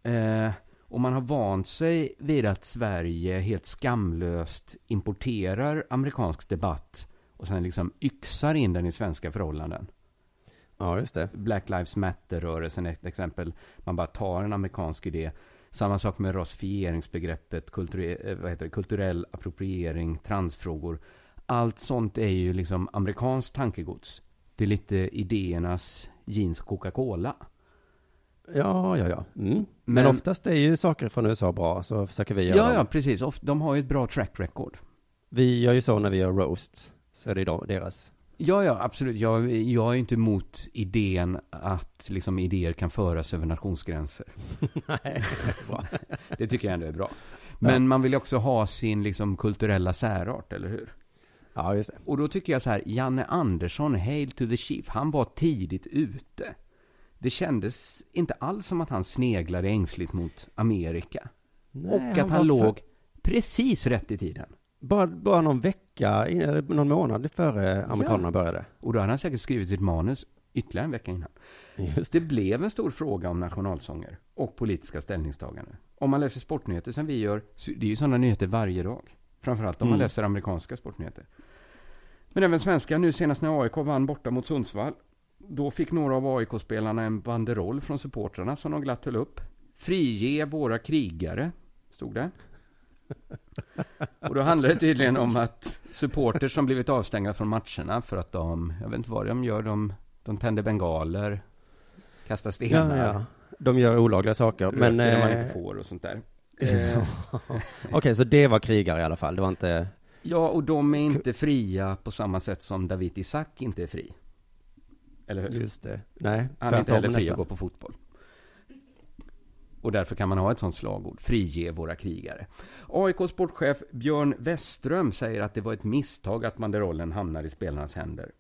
[SPEAKER 5] Eh, och man har vant sig vid att Sverige helt skamlöst importerar amerikansk debatt och sen liksom yxar in den i svenska förhållanden.
[SPEAKER 6] Ja, just det.
[SPEAKER 5] Black Lives Matter-rörelsen är ett exempel. Man bara tar en amerikansk idé. Samma sak med rasifieringsbegreppet, kulture- eh, kulturell appropriering, transfrågor. Allt sånt är ju liksom amerikanskt tankegods. Det är lite idéernas jeans och Coca-Cola.
[SPEAKER 6] Ja, ja, ja. Mm. Men,
[SPEAKER 5] Men-
[SPEAKER 6] oftast är ju saker från USA bra, så försöker vi göra
[SPEAKER 5] Ja,
[SPEAKER 6] dem.
[SPEAKER 5] ja, precis. Of- De har ju ett bra track record.
[SPEAKER 6] Vi gör ju så när vi gör roast, så är det då deras.
[SPEAKER 5] Ja, ja, absolut. Jag, jag är ju inte emot idén att liksom idéer kan föras över nationsgränser.
[SPEAKER 6] Nej, bra.
[SPEAKER 5] Det tycker jag ändå är bra. Men man vill ju också ha sin liksom kulturella särart, eller hur?
[SPEAKER 6] Ja, just det.
[SPEAKER 5] Och då tycker jag så här, Janne Andersson, Hail to the Chief, han var tidigt ute. Det kändes inte alls som att han sneglade ängsligt mot Amerika.
[SPEAKER 6] Nej,
[SPEAKER 5] och att han,
[SPEAKER 6] för-
[SPEAKER 5] låg precis rätt i tiden.
[SPEAKER 6] Bara, bara någon vecka, eller någon månad före amerikanerna började.
[SPEAKER 5] Och då hade han säkert skrivit sitt manus ytterligare en vecka innan.
[SPEAKER 6] Just
[SPEAKER 5] Det blev en stor fråga om nationalsånger och politiska ställningstaganden. Om man läser sportnyheter som vi gör, det är ju sådana nyheter varje dag. Framförallt om man
[SPEAKER 6] Mm.
[SPEAKER 5] läser amerikanska sportnyheter. Men även svenska, nu senast när AIK vann borta mot Sundsvall. Då fick några av AIK-spelarna en banderoll från supportrarna som de glatt höll upp. Frige våra krigare, stod det. Och då handlar det tydligen om att supporters som blivit avstängda från matcherna för att de, jag vet inte vad de gör, de, de tänder bengaler, kastar stenar,
[SPEAKER 6] Ja, ja. De gör olagliga saker.
[SPEAKER 5] röker
[SPEAKER 6] Men,
[SPEAKER 5] när man
[SPEAKER 6] eh,
[SPEAKER 5] inte får och sånt där.
[SPEAKER 6] okej, så det var krigare i alla fall. Det var inte,
[SPEAKER 5] Ja, och de är inte fria på samma sätt som David Isak inte är fri. Eller hur?
[SPEAKER 6] just det. Nej,
[SPEAKER 5] Han är inte heller fri att
[SPEAKER 6] nästan.
[SPEAKER 5] gå på fotboll. Och därför kan man ha ett sånt slagord, frige våra krigare. AIK sportchef Björn Westström säger att det var ett misstag att banderollen hamnar i spelarnas händer.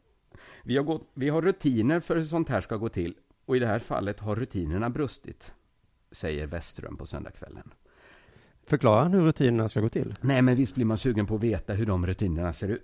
[SPEAKER 5] Vi har, gått, vi har rutiner för hur sånt här ska gå till och i det här fallet har rutinerna brustit, säger Westström på söndagskvällen.
[SPEAKER 6] Förklara hur rutinerna ska gå till.
[SPEAKER 5] Nej, men visst blir man sugen på att veta hur de rutinerna ser ut.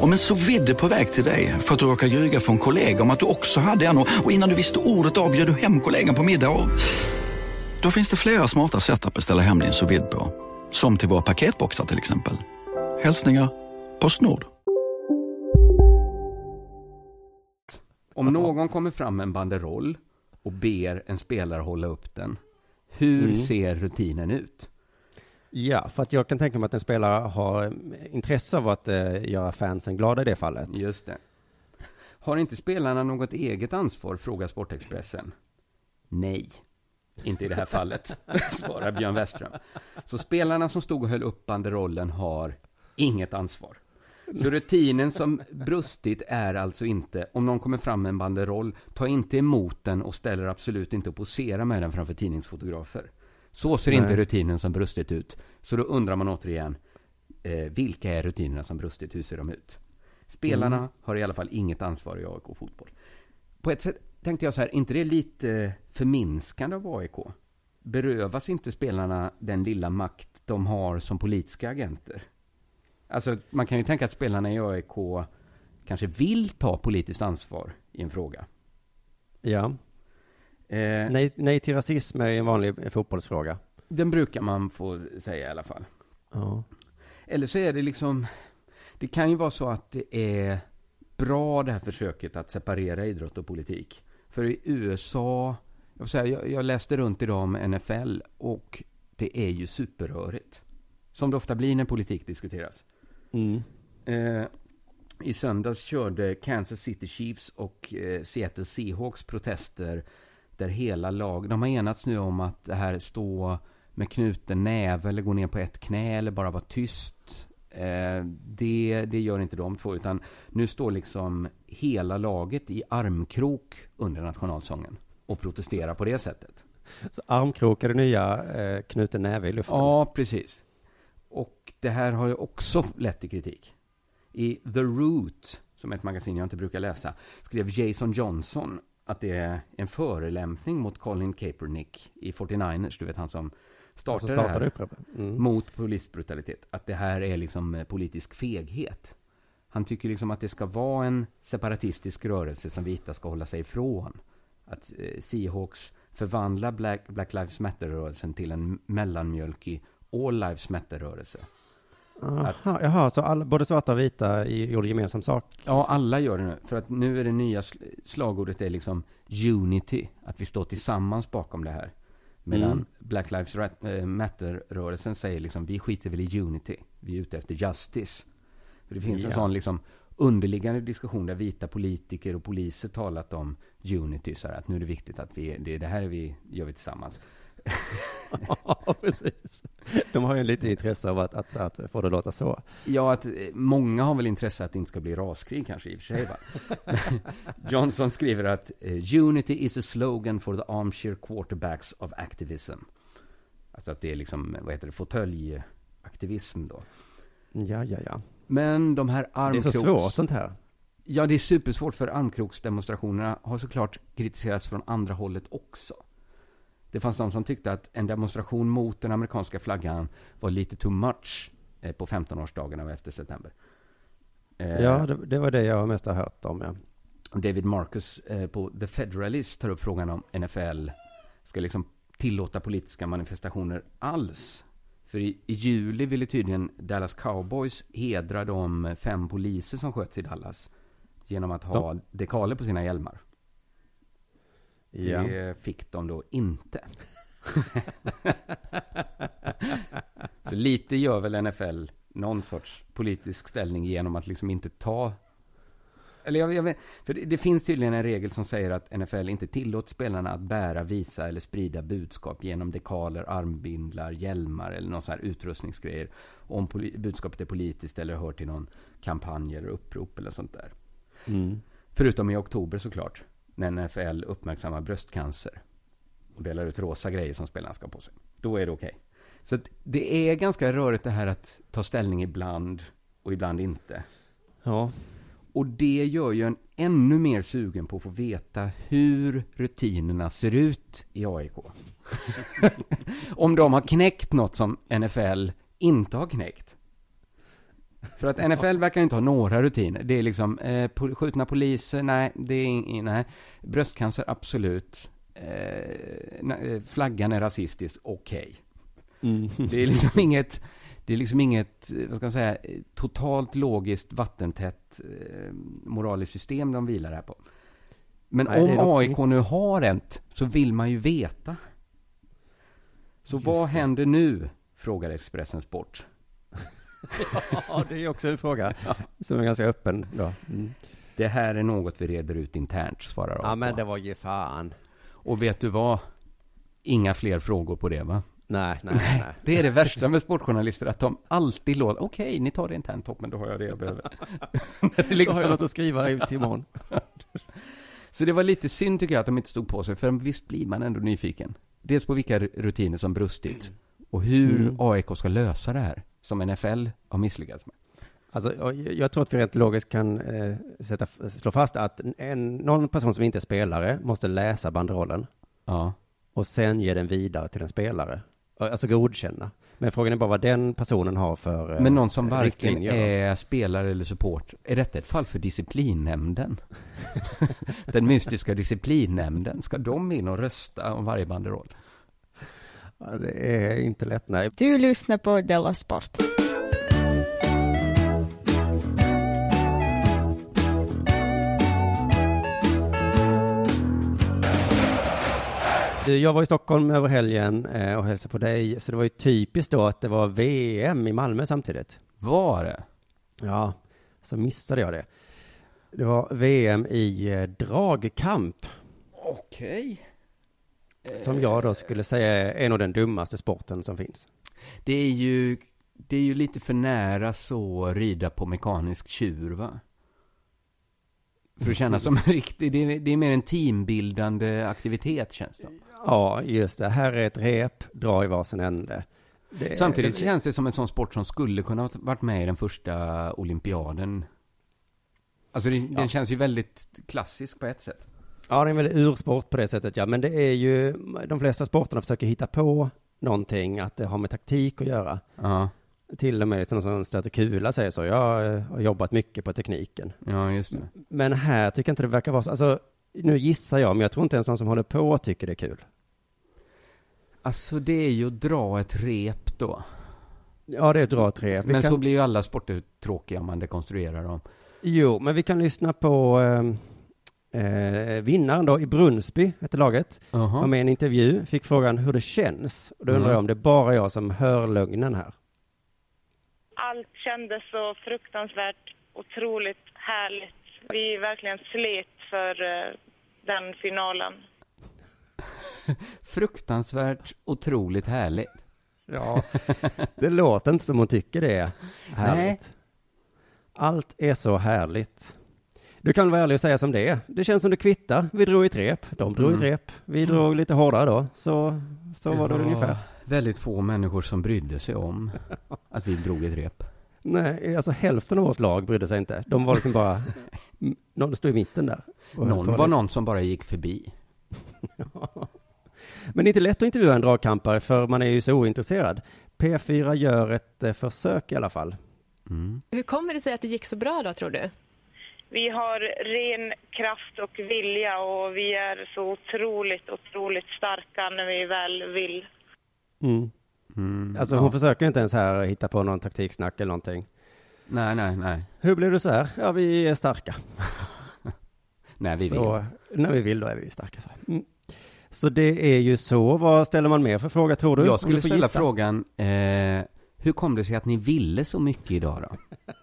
[SPEAKER 8] Om en så vidde på väg till dig för att du råkar ljuga från kollega om att du också hade en och innan du visste ordet av bjöd du hem kollegan på middag och... Då finns det flera smarta sätt att beställa hem din sous på. Som till våra paketboxar till exempel. Hälsningar Postnord.
[SPEAKER 5] Om någon kommer fram med en banderoll och ber en spelare hålla upp den, hur
[SPEAKER 6] Mm.
[SPEAKER 5] ser rutinen ut?
[SPEAKER 6] Ja, för att jag kan tänka mig att en spelare har eh, intresse av att eh, göra fansen glada i det fallet.
[SPEAKER 5] Just det. Har inte spelarna något eget ansvar, frågar Sportexpressen. Nej, inte i det här fallet, svarar Björn Westström. Så spelarna som stod och höll upp banderollen har inget ansvar. Så rutinen som brustit är alltså inte, om någon kommer fram med en banderoll, ta inte emot den och ställer absolut inte och posera med den framför tidningsfotografer. Så ser
[SPEAKER 6] Nej.
[SPEAKER 5] inte rutinen som brustit ut. Så då undrar man återigen, eh, vilka är rutinerna som brustit? Hur ser de ut? Spelarna
[SPEAKER 6] Mm.
[SPEAKER 5] har i alla fall inget ansvar i AIK fotboll. På ett sätt tänkte jag så här, inte det är lite förminskande av AIK? Berövas inte spelarna den lilla makt de har som politiska agenter? Alltså, man kan ju tänka att spelarna i AIK kanske vill ta politiskt ansvar i en fråga.
[SPEAKER 6] Ja.
[SPEAKER 5] Eh,
[SPEAKER 6] Nej, nej till rasism är en vanlig fotbollsfråga.
[SPEAKER 5] Den brukar man få säga i alla fall.
[SPEAKER 6] Ja.
[SPEAKER 5] Eller så är det liksom, det kan ju vara så att det är bra det här försöket att separera idrott och politik. För i USA, jag, säga, jag, jag läste runt idag om NFL och det är ju superrörigt. Som det ofta blir när politik diskuteras.
[SPEAKER 6] Mm.
[SPEAKER 5] Eh, I söndags körde Kansas City Chiefs och eh, Seattle Seahawks protester där hela lag, de har enats nu om att det här stå med knuten näve eller gå ner på ett knä eller bara vara tyst. Eh, det, det gör inte de två utan nu står liksom hela laget i armkrok under nationalsången och protesterar på det sättet.
[SPEAKER 6] Så armkrok är det nya eh, knuten näve i luften.
[SPEAKER 5] Ja, precis. Och det här har ju också lett till kritik. I The Root, som är ett magasin jag inte brukar läsa, skrev Jason Johnson att det är en förelämpning mot Colin Kaepernick i 49ers, du vet han som startade,
[SPEAKER 6] Som startade
[SPEAKER 5] det här.
[SPEAKER 6] Mm.
[SPEAKER 5] mot polisbrutalitet. Att det här är liksom eh, politisk feghet. Han tycker liksom att det ska vara en separatistisk rörelse som vita ska hålla sig ifrån. Att eh, Seahawks förvandlar Black, Black Lives Matter-rörelsen till en mellanmjölkig All Lives Matter-rörelse.
[SPEAKER 6] Aha, jaha, så alla, både svarta och vita i- gjorde gemensam sak?
[SPEAKER 5] Ja, alla gör det nu. För att nu är det nya sl- slagordet är liksom unity. Att vi står tillsammans bakom det här. Medan
[SPEAKER 6] Mm.
[SPEAKER 5] Black Lives eh, Matter-rörelsen säger liksom vi skiter väl i unity. Vi är ute efter justice. För det finns en
[SPEAKER 6] Ja.
[SPEAKER 5] sån liksom underliggande diskussion där vita politiker och poliser talat om unity. Så här, att nu är det viktigt att vi, det, det här är vi, gör vi tillsammans.
[SPEAKER 6] Ja, precis. De har ju lite intresse av att, att, att få det att låta så.
[SPEAKER 5] Ja, att eh, många har väl intresse att det inte ska bli raskrig kanske i och för sig. Johnson skriver att eh, Unity is a slogan for the armchair quarterbacks of activism. Alltså att det är liksom, vad heter det, fåtöljaktivism då.
[SPEAKER 6] Ja, ja, ja.
[SPEAKER 5] Men de här
[SPEAKER 6] Det är
[SPEAKER 5] armkroks...
[SPEAKER 6] så svårt sånt här.
[SPEAKER 5] Ja, det är supersvårt för armkroksdemonstrationerna har såklart kritiserats från andra hållet också. Det fanns de som tyckte att en demonstration mot den amerikanska flaggan var lite too much eh, på 15-årsdagen av 11 september. Eh,
[SPEAKER 6] Ja, det, det var det jag mest har hört om, ja.
[SPEAKER 5] David Marcus eh, på The Federalist tar upp frågan om NFL ska liksom tillåta politiska manifestationer alls. För i, i juli ville tydligen Dallas Cowboys hedra de fem poliser som sköts i Dallas genom att ha dekaler på sina hjälmar.
[SPEAKER 6] Ja.
[SPEAKER 5] Det fick de då inte. Så lite gör väl NFL någon sorts politisk ställning genom att liksom inte ta eller jag, jag vet, för det, det finns tydligen en regel som säger att NFL inte tillåter spelarna att bära, visa eller sprida budskap genom dekaler, armbindlar, hjälmar eller någon sån här utrustningsgrejer. Om budskapet är politiskt eller hör till någon kampanj eller upprop eller sånt där.
[SPEAKER 6] Mm.
[SPEAKER 5] Förutom i oktober såklart, när NFL uppmärksammar bröstcancer och delar ut rosa grejer som spelarna ska ha på sig. Då är det okej. Så att det är ganska rörigt det här att ta ställning ibland och ibland inte.
[SPEAKER 6] Ja.
[SPEAKER 5] Och det gör ju en ännu mer sugen på att få veta hur rutinerna ser ut i AIK. Om de har knäckt något som NFL inte har knäckt. För att NFL verkar inte ha några rutiner. Det är liksom eh, po- skjutna poliser, nej, det är nej. Bröstcancer, absolut. Eh, eh, flaggan är rasistisk, okej.
[SPEAKER 6] Mm.
[SPEAKER 5] Det är liksom inget, det är liksom inget, eh, vad ska man säga, totalt logiskt, vattentätt eh, moraliskt system de vilar här på. Men
[SPEAKER 6] Nej,
[SPEAKER 5] om AIK nu har ett, så vill man ju veta. Så
[SPEAKER 6] Just
[SPEAKER 5] vad
[SPEAKER 6] det.
[SPEAKER 5] händer nu? Frågar Expressen Sport.
[SPEAKER 6] ja, det är också en fråga som är ganska öppen då. Mm.
[SPEAKER 5] Det här är något vi reder ut internt, svarar.
[SPEAKER 6] Ja, men det var ju fan.
[SPEAKER 5] Och vet du vad? Inga fler frågor på det, va?
[SPEAKER 6] Nej, nej, nej. nej.
[SPEAKER 5] Det är det värsta med sportjournalister, att de alltid låter, okej, ni tar det internt, toppen, då har jag det jag behöver. Det liksom-
[SPEAKER 6] Då har jag något att skriva ut imorgon.
[SPEAKER 5] Så det var lite synd tycker jag att de inte stod på sig, för visst blir man ändå nyfiken. Dels på vilka rutiner som brustit, och hur
[SPEAKER 6] Mm.
[SPEAKER 5] AIK ska lösa det här, som NFL har misslyckats med.
[SPEAKER 6] Alltså, jag tror att vi rent logiskt kan eh, sätta, slå fast att en, någon person som inte är spelare måste läsa banderollen
[SPEAKER 5] Ja.
[SPEAKER 6] och sen ge den vidare till en spelare. alltså godkänna. Men frågan är bara vad den personen har för eh,
[SPEAKER 5] Men någon som varken är spelare eller support. Är detta ett fall för disciplinnämnden? Den mystiska disciplinnämnden. Ska de in och rösta om varje banderoll?
[SPEAKER 6] Ja, det är inte lätt, nej.
[SPEAKER 9] Du lyssnar på Della Sport.
[SPEAKER 6] Jag var i Stockholm över helgen eh, och hälsade på dig, så det var ju typiskt då att det var VM i Malmö samtidigt.
[SPEAKER 5] Var det?
[SPEAKER 6] Ja, så missade jag det. Det var VM i eh, dragkamp,
[SPEAKER 5] Okej.
[SPEAKER 6] Som jag då skulle säga är nog den dummaste sporten som finns.
[SPEAKER 5] Det är ju, det är ju lite för nära så rida på mekanisk tjur, va? För att känna som en riktig, det är, det är mer en teambildande aktivitet känns det.
[SPEAKER 6] Ja, just det. Här är ett rep, dra i varsin ände. Det,
[SPEAKER 5] Samtidigt känns det som en sån sport som skulle kunna ha varit med i den första olympiaden. Alltså det, den känns ju väldigt klassisk på ett sätt.
[SPEAKER 6] Ja, det är väldigt ursport på det sättet, ja. Men det är ju, de flesta sporterna försöker hitta på någonting, att det har med taktik att göra.
[SPEAKER 5] Ja,
[SPEAKER 6] Till och med någon som stöter kula säger så. Jag har jobbat mycket på tekniken.
[SPEAKER 5] ja just det.
[SPEAKER 6] Men här tycker jag inte det verkar vara så. Alltså, nu gissar jag, men jag tror inte ens någon som håller på tycker det är kul.
[SPEAKER 5] Alltså det är ju att dra ett rep då.
[SPEAKER 6] Ja, det är ett bra tre. Vi
[SPEAKER 5] Men
[SPEAKER 6] kan,
[SPEAKER 5] så blir ju alla sporter tråkiga om man dekonstruerar dem.
[SPEAKER 6] Jo, men vi kan lyssna på eh, eh, vinnaren då i Brunsby, hette laget.
[SPEAKER 5] Jaha.
[SPEAKER 6] Var med i en intervju, fick frågan hur det känns. Och då undrar
[SPEAKER 5] Mm.
[SPEAKER 6] jag om det är bara jag som hör lögnen här.
[SPEAKER 10] Allt kändes så fruktansvärt otroligt härligt. Vi verkligen slet för eh, den finalen.
[SPEAKER 5] Fruktansvärt otroligt härligt.
[SPEAKER 6] Ja, det låter inte som hon tycker det är härligt.
[SPEAKER 5] Nej.
[SPEAKER 6] Allt är så härligt. Du kan vara ärlig och säga som det är. Det känns som det kvittar. Vi drog i ett rep, de drog i
[SPEAKER 5] Mm.
[SPEAKER 6] rep. Vi drog lite hårdare då, så, så var det ungefär.
[SPEAKER 5] väldigt få människor som brydde sig om att vi drog ett rep.
[SPEAKER 6] Nej, alltså hälften av vårt lag brydde sig inte. De var liksom bara, någon stod i mitten där.
[SPEAKER 5] Någon var
[SPEAKER 6] lite.
[SPEAKER 5] någon som bara gick förbi.
[SPEAKER 6] Men det är inte lätt att intervjua en dragkampare för man är ju så ointresserad. P4 gör ett eh, försök i alla fall.
[SPEAKER 5] Mm.
[SPEAKER 11] Hur kommer det sig att det gick så bra då, tror du?
[SPEAKER 10] Vi har ren kraft och vilja och vi är så otroligt, otroligt starka när vi väl vill.
[SPEAKER 6] Mm.
[SPEAKER 5] Mm,
[SPEAKER 6] Alltså
[SPEAKER 5] ja.
[SPEAKER 6] hon försöker inte ens här hitta på någon taktiksnack eller någonting.
[SPEAKER 5] Nej, nej, nej.
[SPEAKER 6] Hur blev det så här? Ja, vi är starka.
[SPEAKER 5] Nej, vi
[SPEAKER 6] så,
[SPEAKER 5] vill.
[SPEAKER 6] När vi vill, då är vi starka. Så. Mm. så det är ju så. Vad ställer man mer för fråga, tror du?
[SPEAKER 5] Jag
[SPEAKER 6] du
[SPEAKER 5] skulle
[SPEAKER 6] får
[SPEAKER 5] ställa
[SPEAKER 6] gissa.
[SPEAKER 5] frågan, eh, hur kom det sig att ni ville så mycket idag då?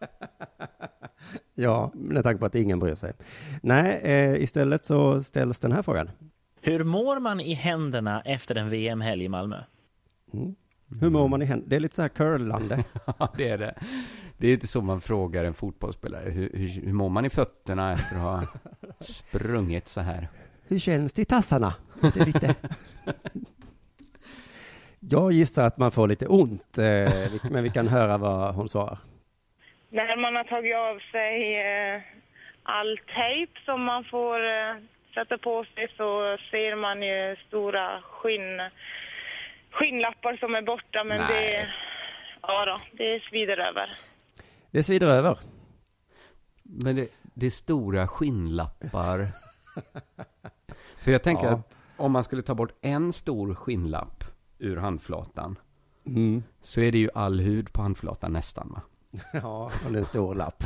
[SPEAKER 6] Ja, med tanke på att ingen bryr sig. Nej, eh, istället så ställs den här frågan.
[SPEAKER 12] Hur mår man i händerna efter en VM-helg i Malmö?
[SPEAKER 6] Mm. Hur mår man i händerna? Det är lite så här curlande.
[SPEAKER 5] Ja, det är det. Det är inte så man frågar en fotbollsspelare. Hur, hur, hur mår man i fötterna efter att ha sprungit så här?
[SPEAKER 6] Hur känns det i tassarna? Det är lite... Jag gissar att man får lite ont, eh, men vi kan höra vad hon svarar.
[SPEAKER 10] När man har tagit av sig eh, all tejp som man får eh, sätta på sig så ser man ju stora skinn, skinnlappar som är borta men
[SPEAKER 5] Nej.
[SPEAKER 10] det, ja då, det svider över.
[SPEAKER 6] Det svider över.
[SPEAKER 5] Men det, det är stora skinnlappar. För jag tänker
[SPEAKER 6] Ja.
[SPEAKER 5] att om man skulle ta bort en stor skinnlapp ur handflatan
[SPEAKER 6] Mm.
[SPEAKER 5] så är det ju all hud på handflatan nästan va?
[SPEAKER 6] Ja, och det är en stor lapp.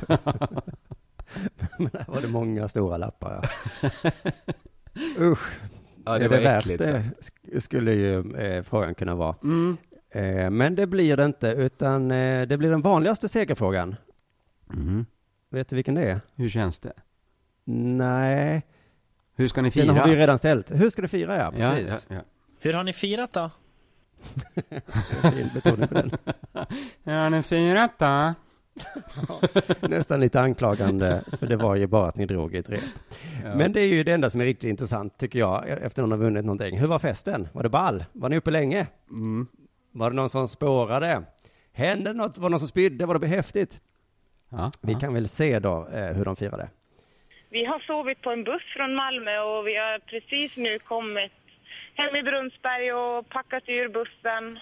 [SPEAKER 6] men där var det många stora lappar, ja. Usch.
[SPEAKER 5] Ja, det
[SPEAKER 6] är
[SPEAKER 5] var
[SPEAKER 6] det värt
[SPEAKER 5] äckligt
[SPEAKER 6] det? Skulle ju eh, frågan kunna vara.
[SPEAKER 5] Mm.
[SPEAKER 6] Eh, men det blir det inte, utan eh, det blir den vanligaste segerfrågan.
[SPEAKER 5] Mm.
[SPEAKER 6] Vet du vilken det är?
[SPEAKER 5] Hur känns det?
[SPEAKER 6] Nej,
[SPEAKER 5] Hur ska ni
[SPEAKER 6] den
[SPEAKER 5] fira?
[SPEAKER 6] har vi redan ställt. Hur ska du fira? Ja,
[SPEAKER 5] ja,
[SPEAKER 6] precis.
[SPEAKER 5] ja, ja.
[SPEAKER 12] Hur har ni firat då?
[SPEAKER 6] Fin betoning på den.
[SPEAKER 5] Ja, har ni firat då?
[SPEAKER 6] Nästan lite anklagande, för det var ju bara att ni drog i ett rep.
[SPEAKER 5] Ja.
[SPEAKER 6] Men det är ju det enda som är riktigt intressant, tycker jag, efter någon har vunnit någonting. Hur var festen? Var det ball? Var ni uppe länge?
[SPEAKER 5] Mm.
[SPEAKER 6] Var det någon som spårade? Hände något? Var det någon som spydde? Var det häftigt?
[SPEAKER 5] Ja,
[SPEAKER 6] Vi
[SPEAKER 5] ja.
[SPEAKER 6] kan väl se då eh, hur de firade.
[SPEAKER 10] Vi har sovit på en buss från Malmö och vi har precis nu kommit hem i Brunnsberg och packat ur bussen.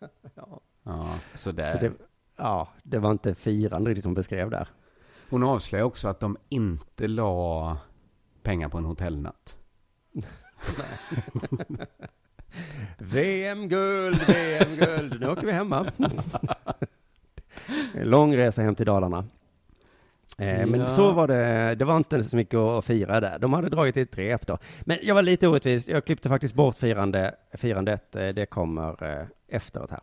[SPEAKER 5] Ja, sådär.
[SPEAKER 6] Så det, ja, det var inte firande riktigt hon beskrev där.
[SPEAKER 5] Hon avslöjar också att de inte la pengar på en hotellnatt.
[SPEAKER 6] VM-guld, VM-guld, nu åker vi hemma. Lång resa hem till Dalarna. Eh, Men
[SPEAKER 5] Ja.
[SPEAKER 6] så var det, det var inte så mycket att fira där. De hade dragit ett rep då. Men jag var lite orättvis, jag klippte faktiskt bort firande, firandet, Eh, det kommer eh, efteråt här.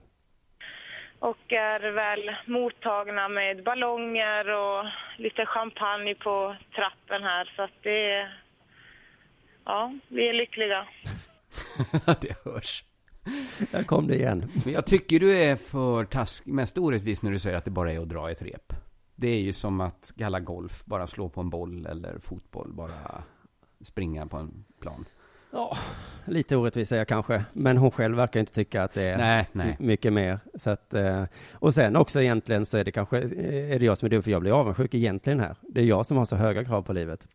[SPEAKER 10] Och är väl mottagna med ballonger och lite champagne på trappen här. Så att det är... Ja, vi är lyckliga.
[SPEAKER 5] det hörs.
[SPEAKER 6] Där kom det igen.
[SPEAKER 5] Men jag tycker du är för task, mest orättvis när du säger att det bara är att dra ett rep. Det är ju som att kalla golf, bara slå på en boll eller fotboll, bara springa på en plan.
[SPEAKER 6] Ja, lite orättvis är jag kanske, men hon själv verkar inte tycka att det är
[SPEAKER 5] Nej, nej.
[SPEAKER 6] mycket mer. Så att, eh, och sen också egentligen så är det kanske, eh, är det jag som är dum för jag blir avundsjuk egentligen här. Det är jag som har så höga krav på livet.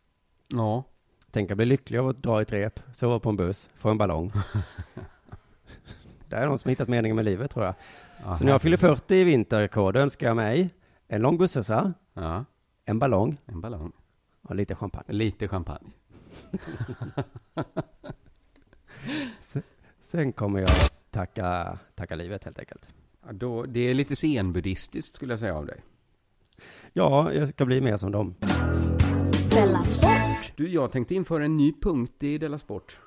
[SPEAKER 5] Ja.
[SPEAKER 6] Tänk att bli lycklig av att dra i ett rep, sova på en buss, få en ballong. Där är någon som hittat meningen med livet tror jag.
[SPEAKER 5] Ja,
[SPEAKER 6] så när jag fyller 40 i vinter, K, då önskar jag mig en lång bussresa,
[SPEAKER 5] Ja,
[SPEAKER 6] en ballong
[SPEAKER 5] en ballong.
[SPEAKER 6] och lite champagne.
[SPEAKER 5] Lite champagne.
[SPEAKER 6] Sen kommer jag tacka, tacka livet helt enkelt.
[SPEAKER 5] Ja, då, det är lite zenbuddhistiskt skulle jag säga av dig.
[SPEAKER 6] Ja, jag ska bli mer som dem.
[SPEAKER 7] Della Sport.
[SPEAKER 5] Du, jag tänkte införa en ny punkt i Della Sport.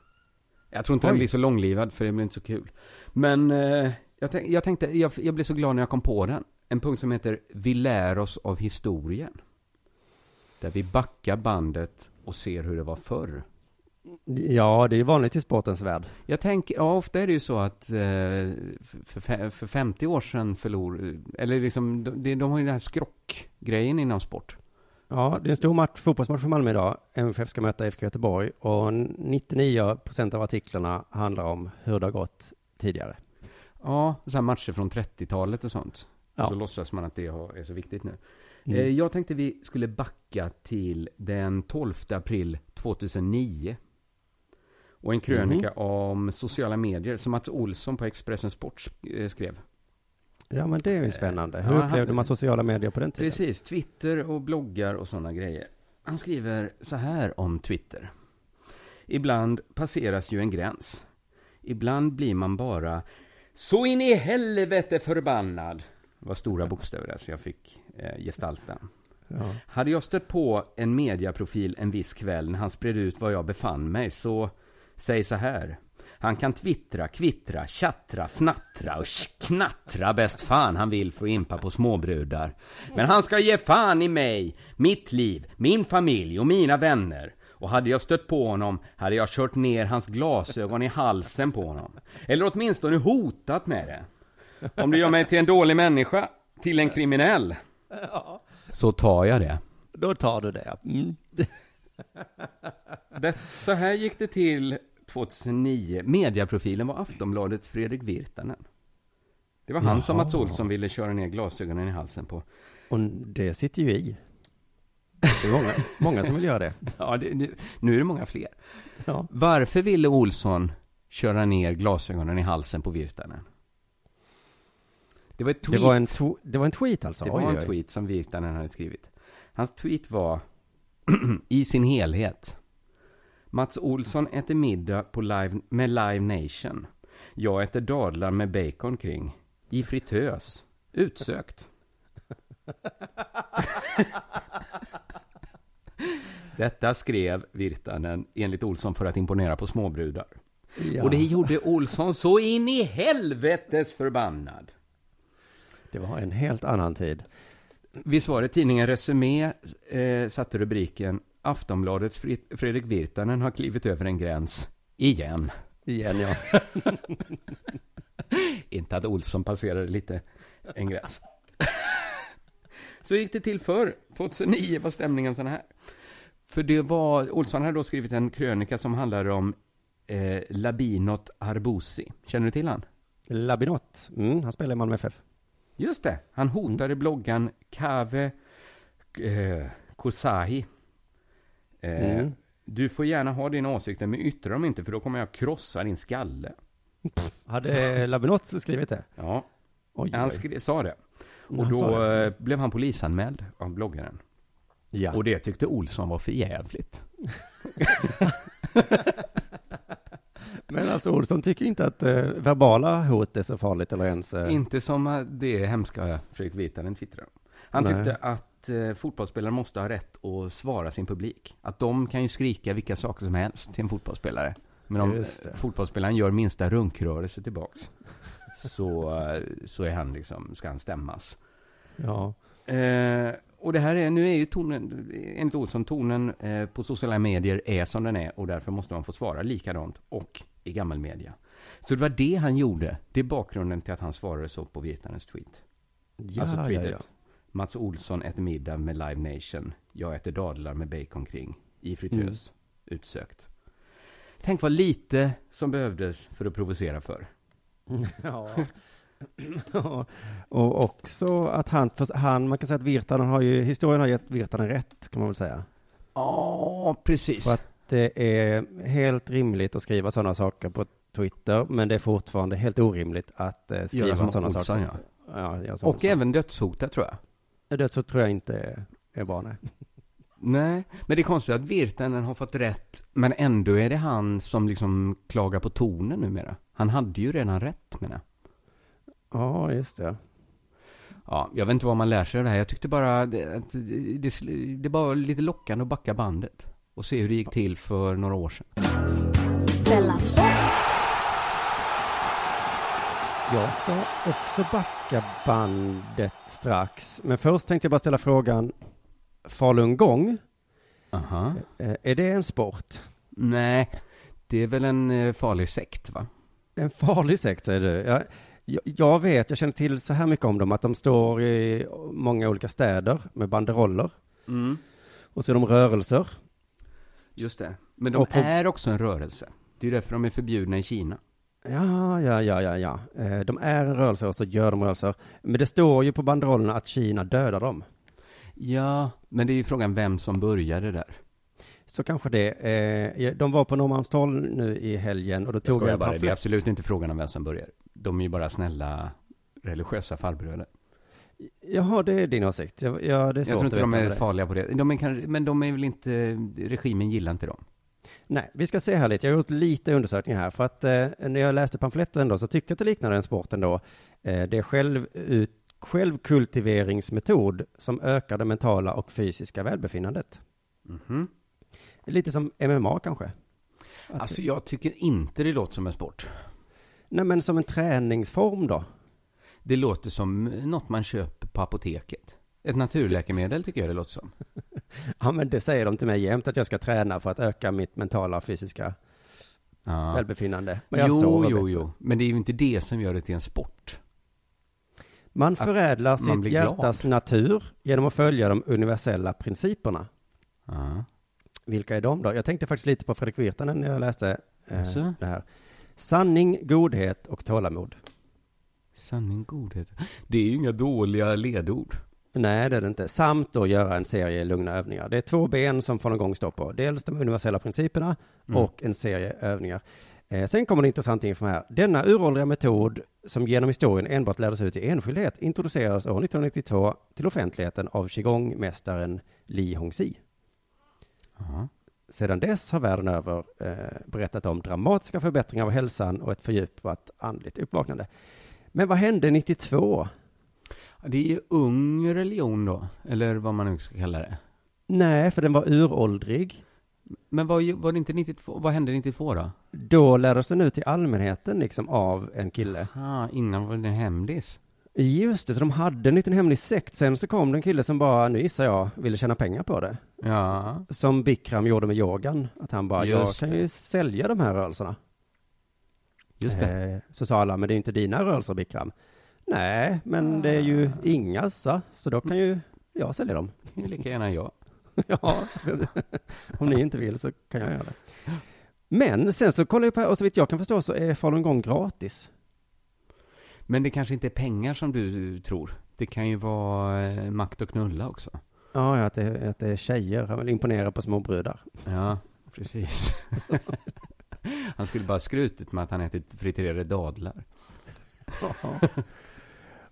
[SPEAKER 5] Jag tror inte den
[SPEAKER 6] Oj.
[SPEAKER 5] blir så långlivad för det blir inte så kul. Men eh, jag, tänk, jag tänkte, jag, jag blev så glad när jag kom på den. En punkt som heter Vi lär oss av historien. Där vi backar bandet och ser hur det var förr.
[SPEAKER 6] Ja, det är vanligt i sportens värld.
[SPEAKER 5] Jag tänker, ja ofta är det ju så att eh, för, för, för 50 år sedan förlor, eller liksom, de, de har ju den här skrockgrejen inom sport.
[SPEAKER 6] Ja, det är en stor match, fotbollsmatch för Malmö idag. MFF ska möta IFK Göteborg och 99 procent av artiklarna handlar om hur det har gått tidigare.
[SPEAKER 5] Ja, så här matcher från 30-talet och sånt.
[SPEAKER 6] Ja.
[SPEAKER 5] Och så låtsas man att det är så viktigt nu.
[SPEAKER 6] Mm.
[SPEAKER 5] Eh, jag tänkte vi skulle backa till den 12 april 2009. Och en krönika om sociala medier som Mats Olsson på Expressen Sport eh, skrev.
[SPEAKER 6] Ja, men det är ju spännande. Hur
[SPEAKER 5] Ja,
[SPEAKER 6] upplevde man sociala medier på den tiden?
[SPEAKER 5] Precis, Twitter och bloggar och sådana grejer. Han skriver så här om Twitter. Ibland passeras ju en gräns. Ibland blir man bara så in i helvete förbannad. Det var stora bokstäver där, så jag fick eh, gestalta.
[SPEAKER 6] Ja.
[SPEAKER 5] Hade jag stött på en mediaprofil en viss kväll när han spred ut var jag befann mig, så säg så här. Han kan twittra, kvittra, tjattra, fnattra och knattra bäst fan han vill för att impa på småbrudar. Men han ska ge fan i mig, mitt liv, min familj och mina vänner. Och hade jag stött på honom hade jag kört ner hans glasögon i halsen på honom. Eller åtminstone hotat med det. Om det gör mig till en dålig människa, till en kriminell, så tar jag det.
[SPEAKER 6] Då tar du det. Mm.
[SPEAKER 5] det. Så här gick det till 2009. Mediaprofilen var Aftonbladets Fredrik Virtanen. Det var han som
[SPEAKER 6] Jaha.
[SPEAKER 5] Mats Olsson ville köra ner glasögonen i halsen på.
[SPEAKER 6] Och det sitter ju i. Det är många, många som vill göra det.
[SPEAKER 5] Ja, det, det, nu är det många fler.
[SPEAKER 6] Ja.
[SPEAKER 5] Varför ville Olsson köra ner glasögonen i halsen på Virtanen? Det var ett tweet.
[SPEAKER 6] Det var en, det var en tweet alltså?
[SPEAKER 5] Det var
[SPEAKER 6] Oj,
[SPEAKER 5] en
[SPEAKER 6] oj.
[SPEAKER 5] tweet som Virtanen hade skrivit. Hans tweet var i sin helhet. Mats Olsson äter middag på live, med Live Nation. Jag äter dadlar med bacon kring. I fritös. Utsökt. Detta skrev Virtanen enligt Olsson för att imponera på småbrudar.
[SPEAKER 6] Ja.
[SPEAKER 5] Och det gjorde Olsson så in i helvetes förbannad.
[SPEAKER 6] Det var en helt annan tid.
[SPEAKER 5] Visst var det tidningen Resumé eh, satte rubriken Aftonbladets Fredrik Virtanen har klivit över en gräns. Igen.
[SPEAKER 6] Igen, ja.
[SPEAKER 5] Inte att Olsson passerade lite en gräns. Så gick det till förr. 2009 var stämningen sån här. För det var, Olsson hade då skrivit en krönika som handlade om eh, Labinot Arbusi. Känner du till han?
[SPEAKER 6] Labinot, mm, han spelar i Malmö FF.
[SPEAKER 5] Just det, han hotade bloggan Kave eh, Kosahi. Eh,
[SPEAKER 6] Mm.
[SPEAKER 5] Du får gärna ha dina åsikter, men yttra dem inte, för då kommer jag krossa din skalle.
[SPEAKER 6] Hade Labinot skrivit det?
[SPEAKER 5] Ja,
[SPEAKER 6] Oj,
[SPEAKER 5] han skri- sa det. Och
[SPEAKER 6] Han
[SPEAKER 5] då
[SPEAKER 6] det.
[SPEAKER 5] eh, blev han polisanmäld av bloggaren.
[SPEAKER 6] Ja.
[SPEAKER 5] Och det tyckte Olsson var för jävligt.
[SPEAKER 6] Men alltså Olsson tycker inte att eh, verbala hot är så farligt eller ens... Eh,
[SPEAKER 5] Inte som eh, det hemska Fredrik Virtanen twittrade. Han
[SPEAKER 6] Nej.
[SPEAKER 5] tyckte att eh, fotbollsspelare måste ha rätt att svara sin publik. Att de kan ju skrika vilka saker som helst till en fotbollsspelare. Men om eh, fotbollsspelaren gör minsta runkrörelse tillbaks så, eh, så är han liksom, ska han stämmas.
[SPEAKER 6] Ja.
[SPEAKER 5] Eh, och det här är, nu är ju tonen, enligt Olsson, tonen eh, på sociala medier är som den är och därför måste man få svara likadant och i gammal media. Så det var det han gjorde. Det är bakgrunden till att han svarade så på Virtanens tweet.
[SPEAKER 6] Ja,
[SPEAKER 5] alltså
[SPEAKER 6] ja,
[SPEAKER 5] tweetet.
[SPEAKER 6] ja.
[SPEAKER 5] Mats Olsson äter middag med Live Nation. Jag äter dadlar med bacon kring. I fritös. Utsökt. Tänk vad lite som behövdes för att provocera för.
[SPEAKER 6] ja. Ja, och också att han, han, man kan säga att Virtanen har ju, historien har gett Virtanen rätt, kan man väl säga.
[SPEAKER 5] Ja, precis.
[SPEAKER 6] För att det är helt rimligt att skriva sådana saker på Twitter, men det är fortfarande helt orimligt att eh, skriva sådana saker.
[SPEAKER 5] ja.
[SPEAKER 6] Ja,
[SPEAKER 5] Och
[SPEAKER 6] Olsson.
[SPEAKER 5] även dödshotet tror jag.
[SPEAKER 6] Så tror jag inte är, är bra, nej.
[SPEAKER 5] Nej, men det är konstigt att Virtanen har fått rätt, men ändå är det han som liksom klagar på tonen numera. Han hade ju redan rätt, menar jag.
[SPEAKER 6] Ja, just det.
[SPEAKER 5] Ja, jag vet inte vad man lär sig av det här. Jag tyckte bara det, det, det, det var lite lockande att backa bandet och se hur det gick till för några år sedan.
[SPEAKER 6] Jag ska också backa bandet strax. Men först tänkte jag bara ställa frågan, falungong,
[SPEAKER 5] Aha.
[SPEAKER 6] eh, är det en sport?
[SPEAKER 5] Nej, det är väl en eh, farlig sekt, va?
[SPEAKER 6] En farlig sekt, säger du? Jag, jag vet, jag känner till så här mycket om dem, att de står i många olika städer med banderoller.
[SPEAKER 5] Mm.
[SPEAKER 6] Och så är de rörelser.
[SPEAKER 5] Just det. Men de
[SPEAKER 6] på-
[SPEAKER 5] är också en rörelse. Det är därför de är förbjudna i Kina.
[SPEAKER 6] Ja, ja, ja, ja, ja. Eh, De är en rörelse och så gör de rörelser. Men det står ju på banderollerna att Kina dödar dem.
[SPEAKER 5] Ja, men det är ju frågan vem som började där.
[SPEAKER 6] Så kanske det. Eh, De var på Norrmalmstorg nu i helgen och då
[SPEAKER 5] Jag
[SPEAKER 6] tog jag en
[SPEAKER 5] bara, det är absolut inte frågan om vem som börjar. De är ju bara snälla religiösa farbröder.
[SPEAKER 6] Jaha, det är din åsikt. Ja, ja, det är svårt
[SPEAKER 5] Jag tror inte
[SPEAKER 6] att
[SPEAKER 5] de är farliga på det. De är kanske, men de är väl inte, regimen gillar inte dem.
[SPEAKER 6] Nej, vi ska se här lite. Jag har gjort lite undersökningar här. För att eh, när jag läste pamfletten då så tycker jag att det liknar en sport ändå. Eh, det är själv, ut, självkultiveringsmetod som ökar det mentala och fysiska välbefinnandet.
[SPEAKER 5] Mhm.
[SPEAKER 6] Lite som MMA kanske? Att-
[SPEAKER 5] Alltså jag tycker inte det låter som en sport.
[SPEAKER 6] Nej, men som en träningsform då?
[SPEAKER 5] Det låter som något man köper på apoteket. Ett naturläkemedel tycker jag det låter som.
[SPEAKER 6] Ja, men det säger de till mig jämt att jag ska träna för att öka mitt mentala och fysiska
[SPEAKER 5] Ja.
[SPEAKER 6] välbefinnande. Men jag
[SPEAKER 5] jo, jo,
[SPEAKER 6] bättre.
[SPEAKER 5] jo. Men det är ju inte det som gör det till en sport.
[SPEAKER 6] Man
[SPEAKER 5] Att
[SPEAKER 6] förädlar
[SPEAKER 5] man
[SPEAKER 6] sitt hjärtas natur genom att följa de universella principerna.
[SPEAKER 5] Ja.
[SPEAKER 6] Vilka är de då? Jag tänkte faktiskt lite på Fredrik Virtanen när jag läste eh,
[SPEAKER 5] Jaså?
[SPEAKER 6] det här. Sanning, godhet och tålamod.
[SPEAKER 5] Sanning, godhet. Det är ju inga dåliga ledord.
[SPEAKER 6] Nej, det är det inte. Samt då göra en serie lugna övningar. Det är två ben som från en gång står på. Dels de universella principerna
[SPEAKER 5] Mm.
[SPEAKER 6] och en serie övningar. Eh, sen kommer det intressant info här. Denna uråldriga metod som genom historien enbart lärdes ut i enskildhet introducerades år 1992 till offentligheten av qigong-mästaren Li Hongxi. Sedan dess har världen över eh, berättat om dramatiska förbättringar av hälsan och ett fördjupat andligt uppvaknande. Men vad hände 92?
[SPEAKER 5] Det är ju ung religion då, eller vad man nu ska kalla det.
[SPEAKER 6] Nej, för den var uråldrig.
[SPEAKER 5] Men vad, var det inte 92, vad hände 92 då?
[SPEAKER 6] Då lärdes den ut till allmänheten liksom av en kille.
[SPEAKER 5] Ah, innan var det en hemlis.
[SPEAKER 6] Just det, så de hade en liten hemlig sekt. Sen så kom det en kille som bara, nu gissar jag, ville tjäna pengar på det.
[SPEAKER 5] Ja.
[SPEAKER 6] Som Bikram gjorde med yogan. Att han bara,
[SPEAKER 5] Just
[SPEAKER 6] jag kan ju sälja de här rörelserna.
[SPEAKER 5] Just det.
[SPEAKER 6] Eh, så sa alla, men det är inte dina rörelser Bikram. Nej, men det är ju ingas, va? så då kan ju jag sälja dem.
[SPEAKER 5] Lika gärna jag.
[SPEAKER 6] ja, om ni inte vill så kan jag göra det. Men sen så kollar jag på, och så vitt jag kan förstå så är falungong gratis.
[SPEAKER 5] Men det kanske inte är pengar som du tror. Det kan ju vara eh, makt och knulla också.
[SPEAKER 6] Ja, att det, att det är tjejer. Han vill imponera på små brudar.
[SPEAKER 5] Ja, precis. Han skulle bara skrutit med att han ätit friterade dadlar.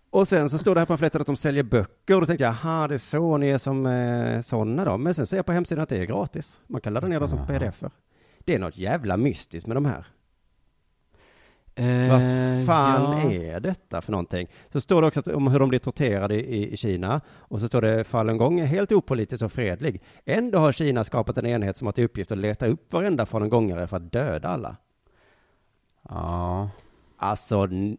[SPEAKER 6] Och sen så står det här på pamfletten att de säljer böcker och då tänkte jag, aha, det är så ni är som eh, sådana då. Men sen ser jag på hemsidan att det är gratis. Man kan ladda ner dem som
[SPEAKER 5] Jaha.
[SPEAKER 6] pdf-er. Det är något jävla mystiskt med de här.
[SPEAKER 5] Eh,
[SPEAKER 6] Vad fan
[SPEAKER 5] ja.
[SPEAKER 6] är detta för någonting? Så står det också att, om hur de blir torterade i, i Kina. Och så står det falungong är helt opolitisk och fredlig. Ändå har Kina skapat en enhet som har till uppgift att leta upp varenda falungongare för att döda alla.
[SPEAKER 5] Ja.
[SPEAKER 6] Alltså... n-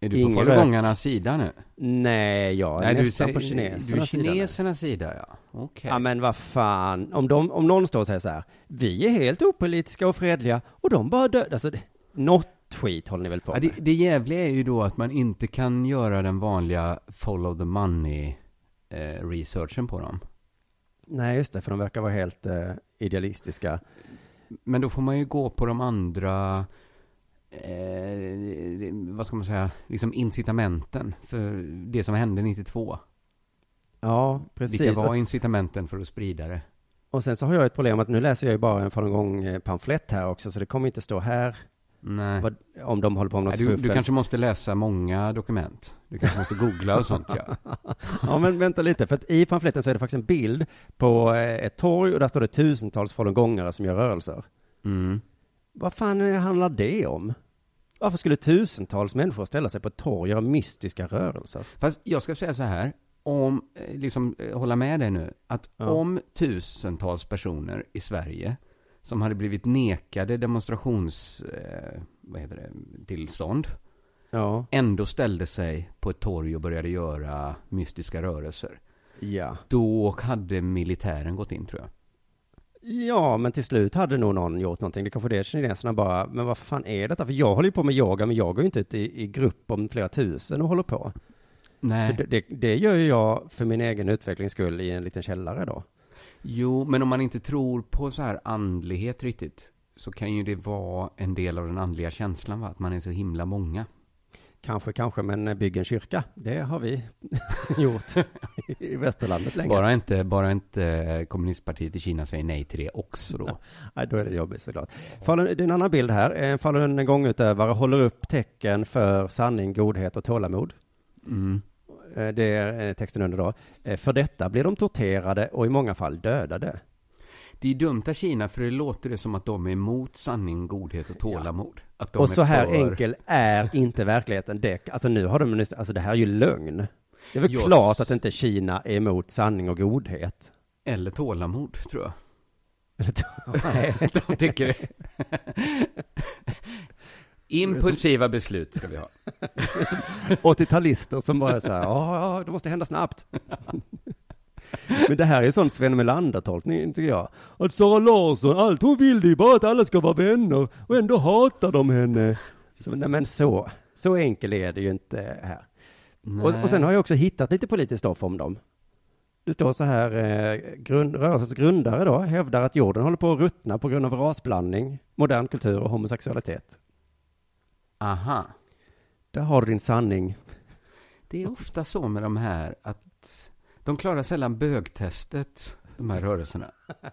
[SPEAKER 5] Är du på falungongarnas sida nu?
[SPEAKER 6] Nej, jag är
[SPEAKER 5] Nej, du,
[SPEAKER 6] nästan
[SPEAKER 5] säger-
[SPEAKER 6] på
[SPEAKER 5] du är
[SPEAKER 6] kinesernas sida.
[SPEAKER 5] kinesernas sida, ja. Okej.
[SPEAKER 6] Ja men vad fan, om, de, om någon står och säger så här, vi är helt opolitiska och fredliga och de bara dödar, alltså något skit håller ni väl på
[SPEAKER 5] Ja,
[SPEAKER 6] med?
[SPEAKER 5] det, det jävliga är ju då att man inte kan göra den vanliga follow the money eh, researchen på dem.
[SPEAKER 6] Nej just det, för de verkar vara helt eh, idealistiska.
[SPEAKER 5] Men då får man ju gå på de andra, eh, vad ska man säga, liksom incitamenten för det som hände 92.
[SPEAKER 6] Ja, precis.
[SPEAKER 5] Vilka var incitamenten för att sprida det?
[SPEAKER 6] Och sen så har jag ett problem att nu läser jag ju bara en falungong eh, pamflett här också, så det kommer inte stå här
[SPEAKER 5] Nej.
[SPEAKER 6] vad, om de håller på med något
[SPEAKER 5] Nej, du, du kanske måste läsa många dokument. Du kanske måste googla och sånt, ja.
[SPEAKER 6] ja, men vänta lite, för att i pamfletten så är det faktiskt en bild på eh, ett torg och där står det tusentals falungongare som gör rörelser.
[SPEAKER 5] Mm.
[SPEAKER 6] Vad fan handlar det om? Varför skulle tusentals människor ställa sig på ett torg och göra mystiska rörelser?
[SPEAKER 5] Fast jag ska säga så här, om, eh, liksom eh, hålla med dig nu, att
[SPEAKER 6] Ja.
[SPEAKER 5] om tusentals personer i Sverige som hade blivit nekade demonstrations, eh, vad heter det, tillstånd,
[SPEAKER 6] Ja.
[SPEAKER 5] ändå ställde sig på ett torg och började göra mystiska rörelser.
[SPEAKER 6] Ja.
[SPEAKER 5] Då hade militären gått in tror jag.
[SPEAKER 6] Ja, men till slut hade nog någon gjort någonting. Det kanske det kineserna bara, men vad fan är detta? För jag håller ju på med yoga, men jag går ju inte ut i, i grupp om flera tusen och håller på.
[SPEAKER 5] Nej.
[SPEAKER 6] Det, det, det gör ju jag för min egen utvecklings skull i en liten källare då.
[SPEAKER 5] Jo, men om man inte tror på så här andlighet riktigt, så kan ju det vara en del av den andliga känslan, va? Att man är så himla många.
[SPEAKER 6] Kanske, kanske, men bygg en kyrka, det har vi gjort i västerlandet länge.
[SPEAKER 5] Bara inte, bara inte kommunistpartiet i Kina säger nej till det också då.
[SPEAKER 6] Nej, då är det jobbigt såklart. Falun, det är en annan bild här. En falun gångutövare håller upp tecken för sanning, godhet och tålamod.
[SPEAKER 5] Mm.
[SPEAKER 6] Eh, Det är eh, texten under då. Eh, För detta blir de torterade och i många fall dödade.
[SPEAKER 5] Det är dumt av Kina, för det låter det som att de är emot sanning, godhet och tålamod. De
[SPEAKER 6] Och så här
[SPEAKER 5] för-
[SPEAKER 6] enkel är inte verkligheten. Det, alltså nu har de, alltså det här är ju lögn. Det är väl
[SPEAKER 5] Ja.
[SPEAKER 6] klart att inte Kina är emot sanning och godhet.
[SPEAKER 5] Eller tålamod, tror jag.
[SPEAKER 6] Nej.
[SPEAKER 5] de tycker det. Impulsiva beslut ska vi ha.
[SPEAKER 6] 80-talister som bara är så här, ja, det måste hända snabbt. Men det här är sån Sven Melander-tolkning, tycker jag. Att Sara Larsson, allt hon vill det är bara att alla ska vara vänner och ändå hatar de henne. Så, nej men så, så enkel är det ju inte här. Och, och sen har jag också hittat lite politiskt stoff om dem. Det står så här, eh, grund, rörelsens grundare då hävdar att jorden håller på att ruttna på grund av rasblandning, modern kultur och homosexualitet.
[SPEAKER 5] Aha.
[SPEAKER 6] Där har du din sanning.
[SPEAKER 5] Det är ofta så med de här att de klarar sällan bögtestet, de här rörelserna.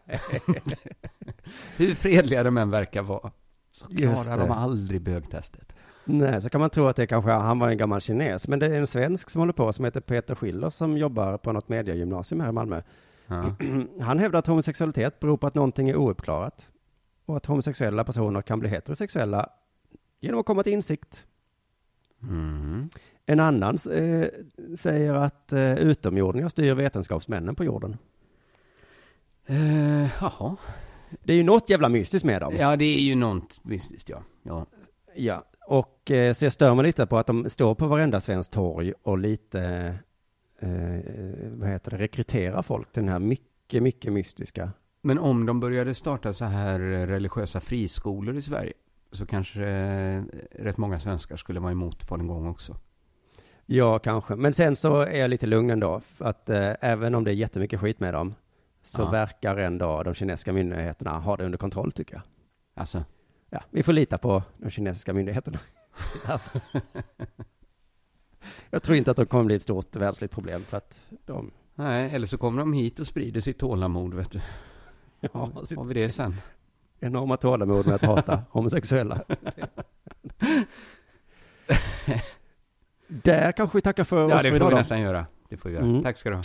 [SPEAKER 5] Hur fredliga de än verkar vara, så klarar de aldrig bögtestet.
[SPEAKER 6] Nej, så kan man tro att det kanske, han var en gammal kines, men det är en svensk som håller på som heter Peter Schiller som jobbar på något mediegymnasium här i Malmö.
[SPEAKER 5] Ja.
[SPEAKER 6] Han hävdar att homosexualitet beror på att någonting är ouppklarat och att homosexuella personer kan bli heterosexuella genom att komma till insikt.
[SPEAKER 5] Mm.
[SPEAKER 6] En annan eh, säger att eh, utomjordingar styr vetenskapsmännen på jorden.
[SPEAKER 5] Eh, jaha.
[SPEAKER 6] Det är ju något jävla mystiskt med dem.
[SPEAKER 5] Ja, det är ju något mystiskt, ja. ja.
[SPEAKER 6] Ja, och eh, så jag stör mig lite på att de står på varenda svenskt torg och lite, eh, vad heter det, rekryterar folk till den här mycket, mycket mystiska.
[SPEAKER 5] Men om de började starta så här religiösa friskolor i Sverige, så kanske eh, rätt många svenskar skulle vara emot falungong också.
[SPEAKER 6] Ja, kanske. Men sen så är jag lite lugn ändå, för att eh, även om det är jättemycket skit med dem, så
[SPEAKER 5] Ja.
[SPEAKER 6] verkar ändå de kinesiska myndigheterna ha det under kontroll, tycker jag.
[SPEAKER 5] Alltså,
[SPEAKER 6] Ja, vi får lita på de kinesiska myndigheterna. jag tror inte att de kommer bli ett stort världsligt problem, för att de...
[SPEAKER 5] nej, eller så kommer de hit och sprider sitt tålamod, vet du.
[SPEAKER 6] Ja,
[SPEAKER 5] Har, har vi det sen?
[SPEAKER 6] Enorma tålamod med att hata homosexuella. Där kanske vi tackar för oss
[SPEAKER 5] Ja,
[SPEAKER 6] för
[SPEAKER 5] det får vi nästan göra. Det får vi göra.
[SPEAKER 6] Mm.
[SPEAKER 5] Tack ska du ha.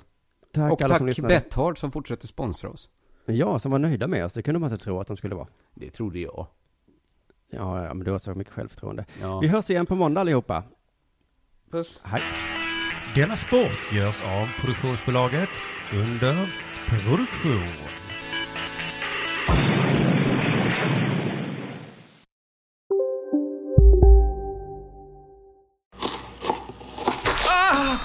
[SPEAKER 6] Tack
[SPEAKER 5] och
[SPEAKER 6] alla som
[SPEAKER 5] tack
[SPEAKER 6] lyssnade.
[SPEAKER 5] Betthard som fortsätter sponsra oss.
[SPEAKER 6] Ja, som var nöjda med oss. Det kunde man inte tro att de skulle vara.
[SPEAKER 5] Det trodde jag.
[SPEAKER 6] Ja, ja men du har så mycket självförtroende.
[SPEAKER 5] Ja.
[SPEAKER 6] Vi hörs igen på måndag allihopa.
[SPEAKER 5] Puss.
[SPEAKER 6] Hej.
[SPEAKER 13] Denna sport görs av produktionsbolaget under produktion.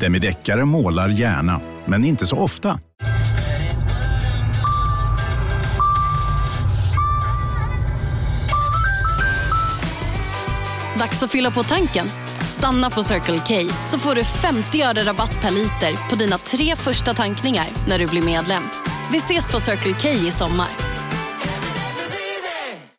[SPEAKER 14] Demideckare målar gärna, men inte så ofta.
[SPEAKER 15] Dags att fylla på tanken. Stanna på Circle K så får du 50 öre rabatt per liter på dina tre första tankningar när du blir medlem. Vi ses på Circle K i sommar.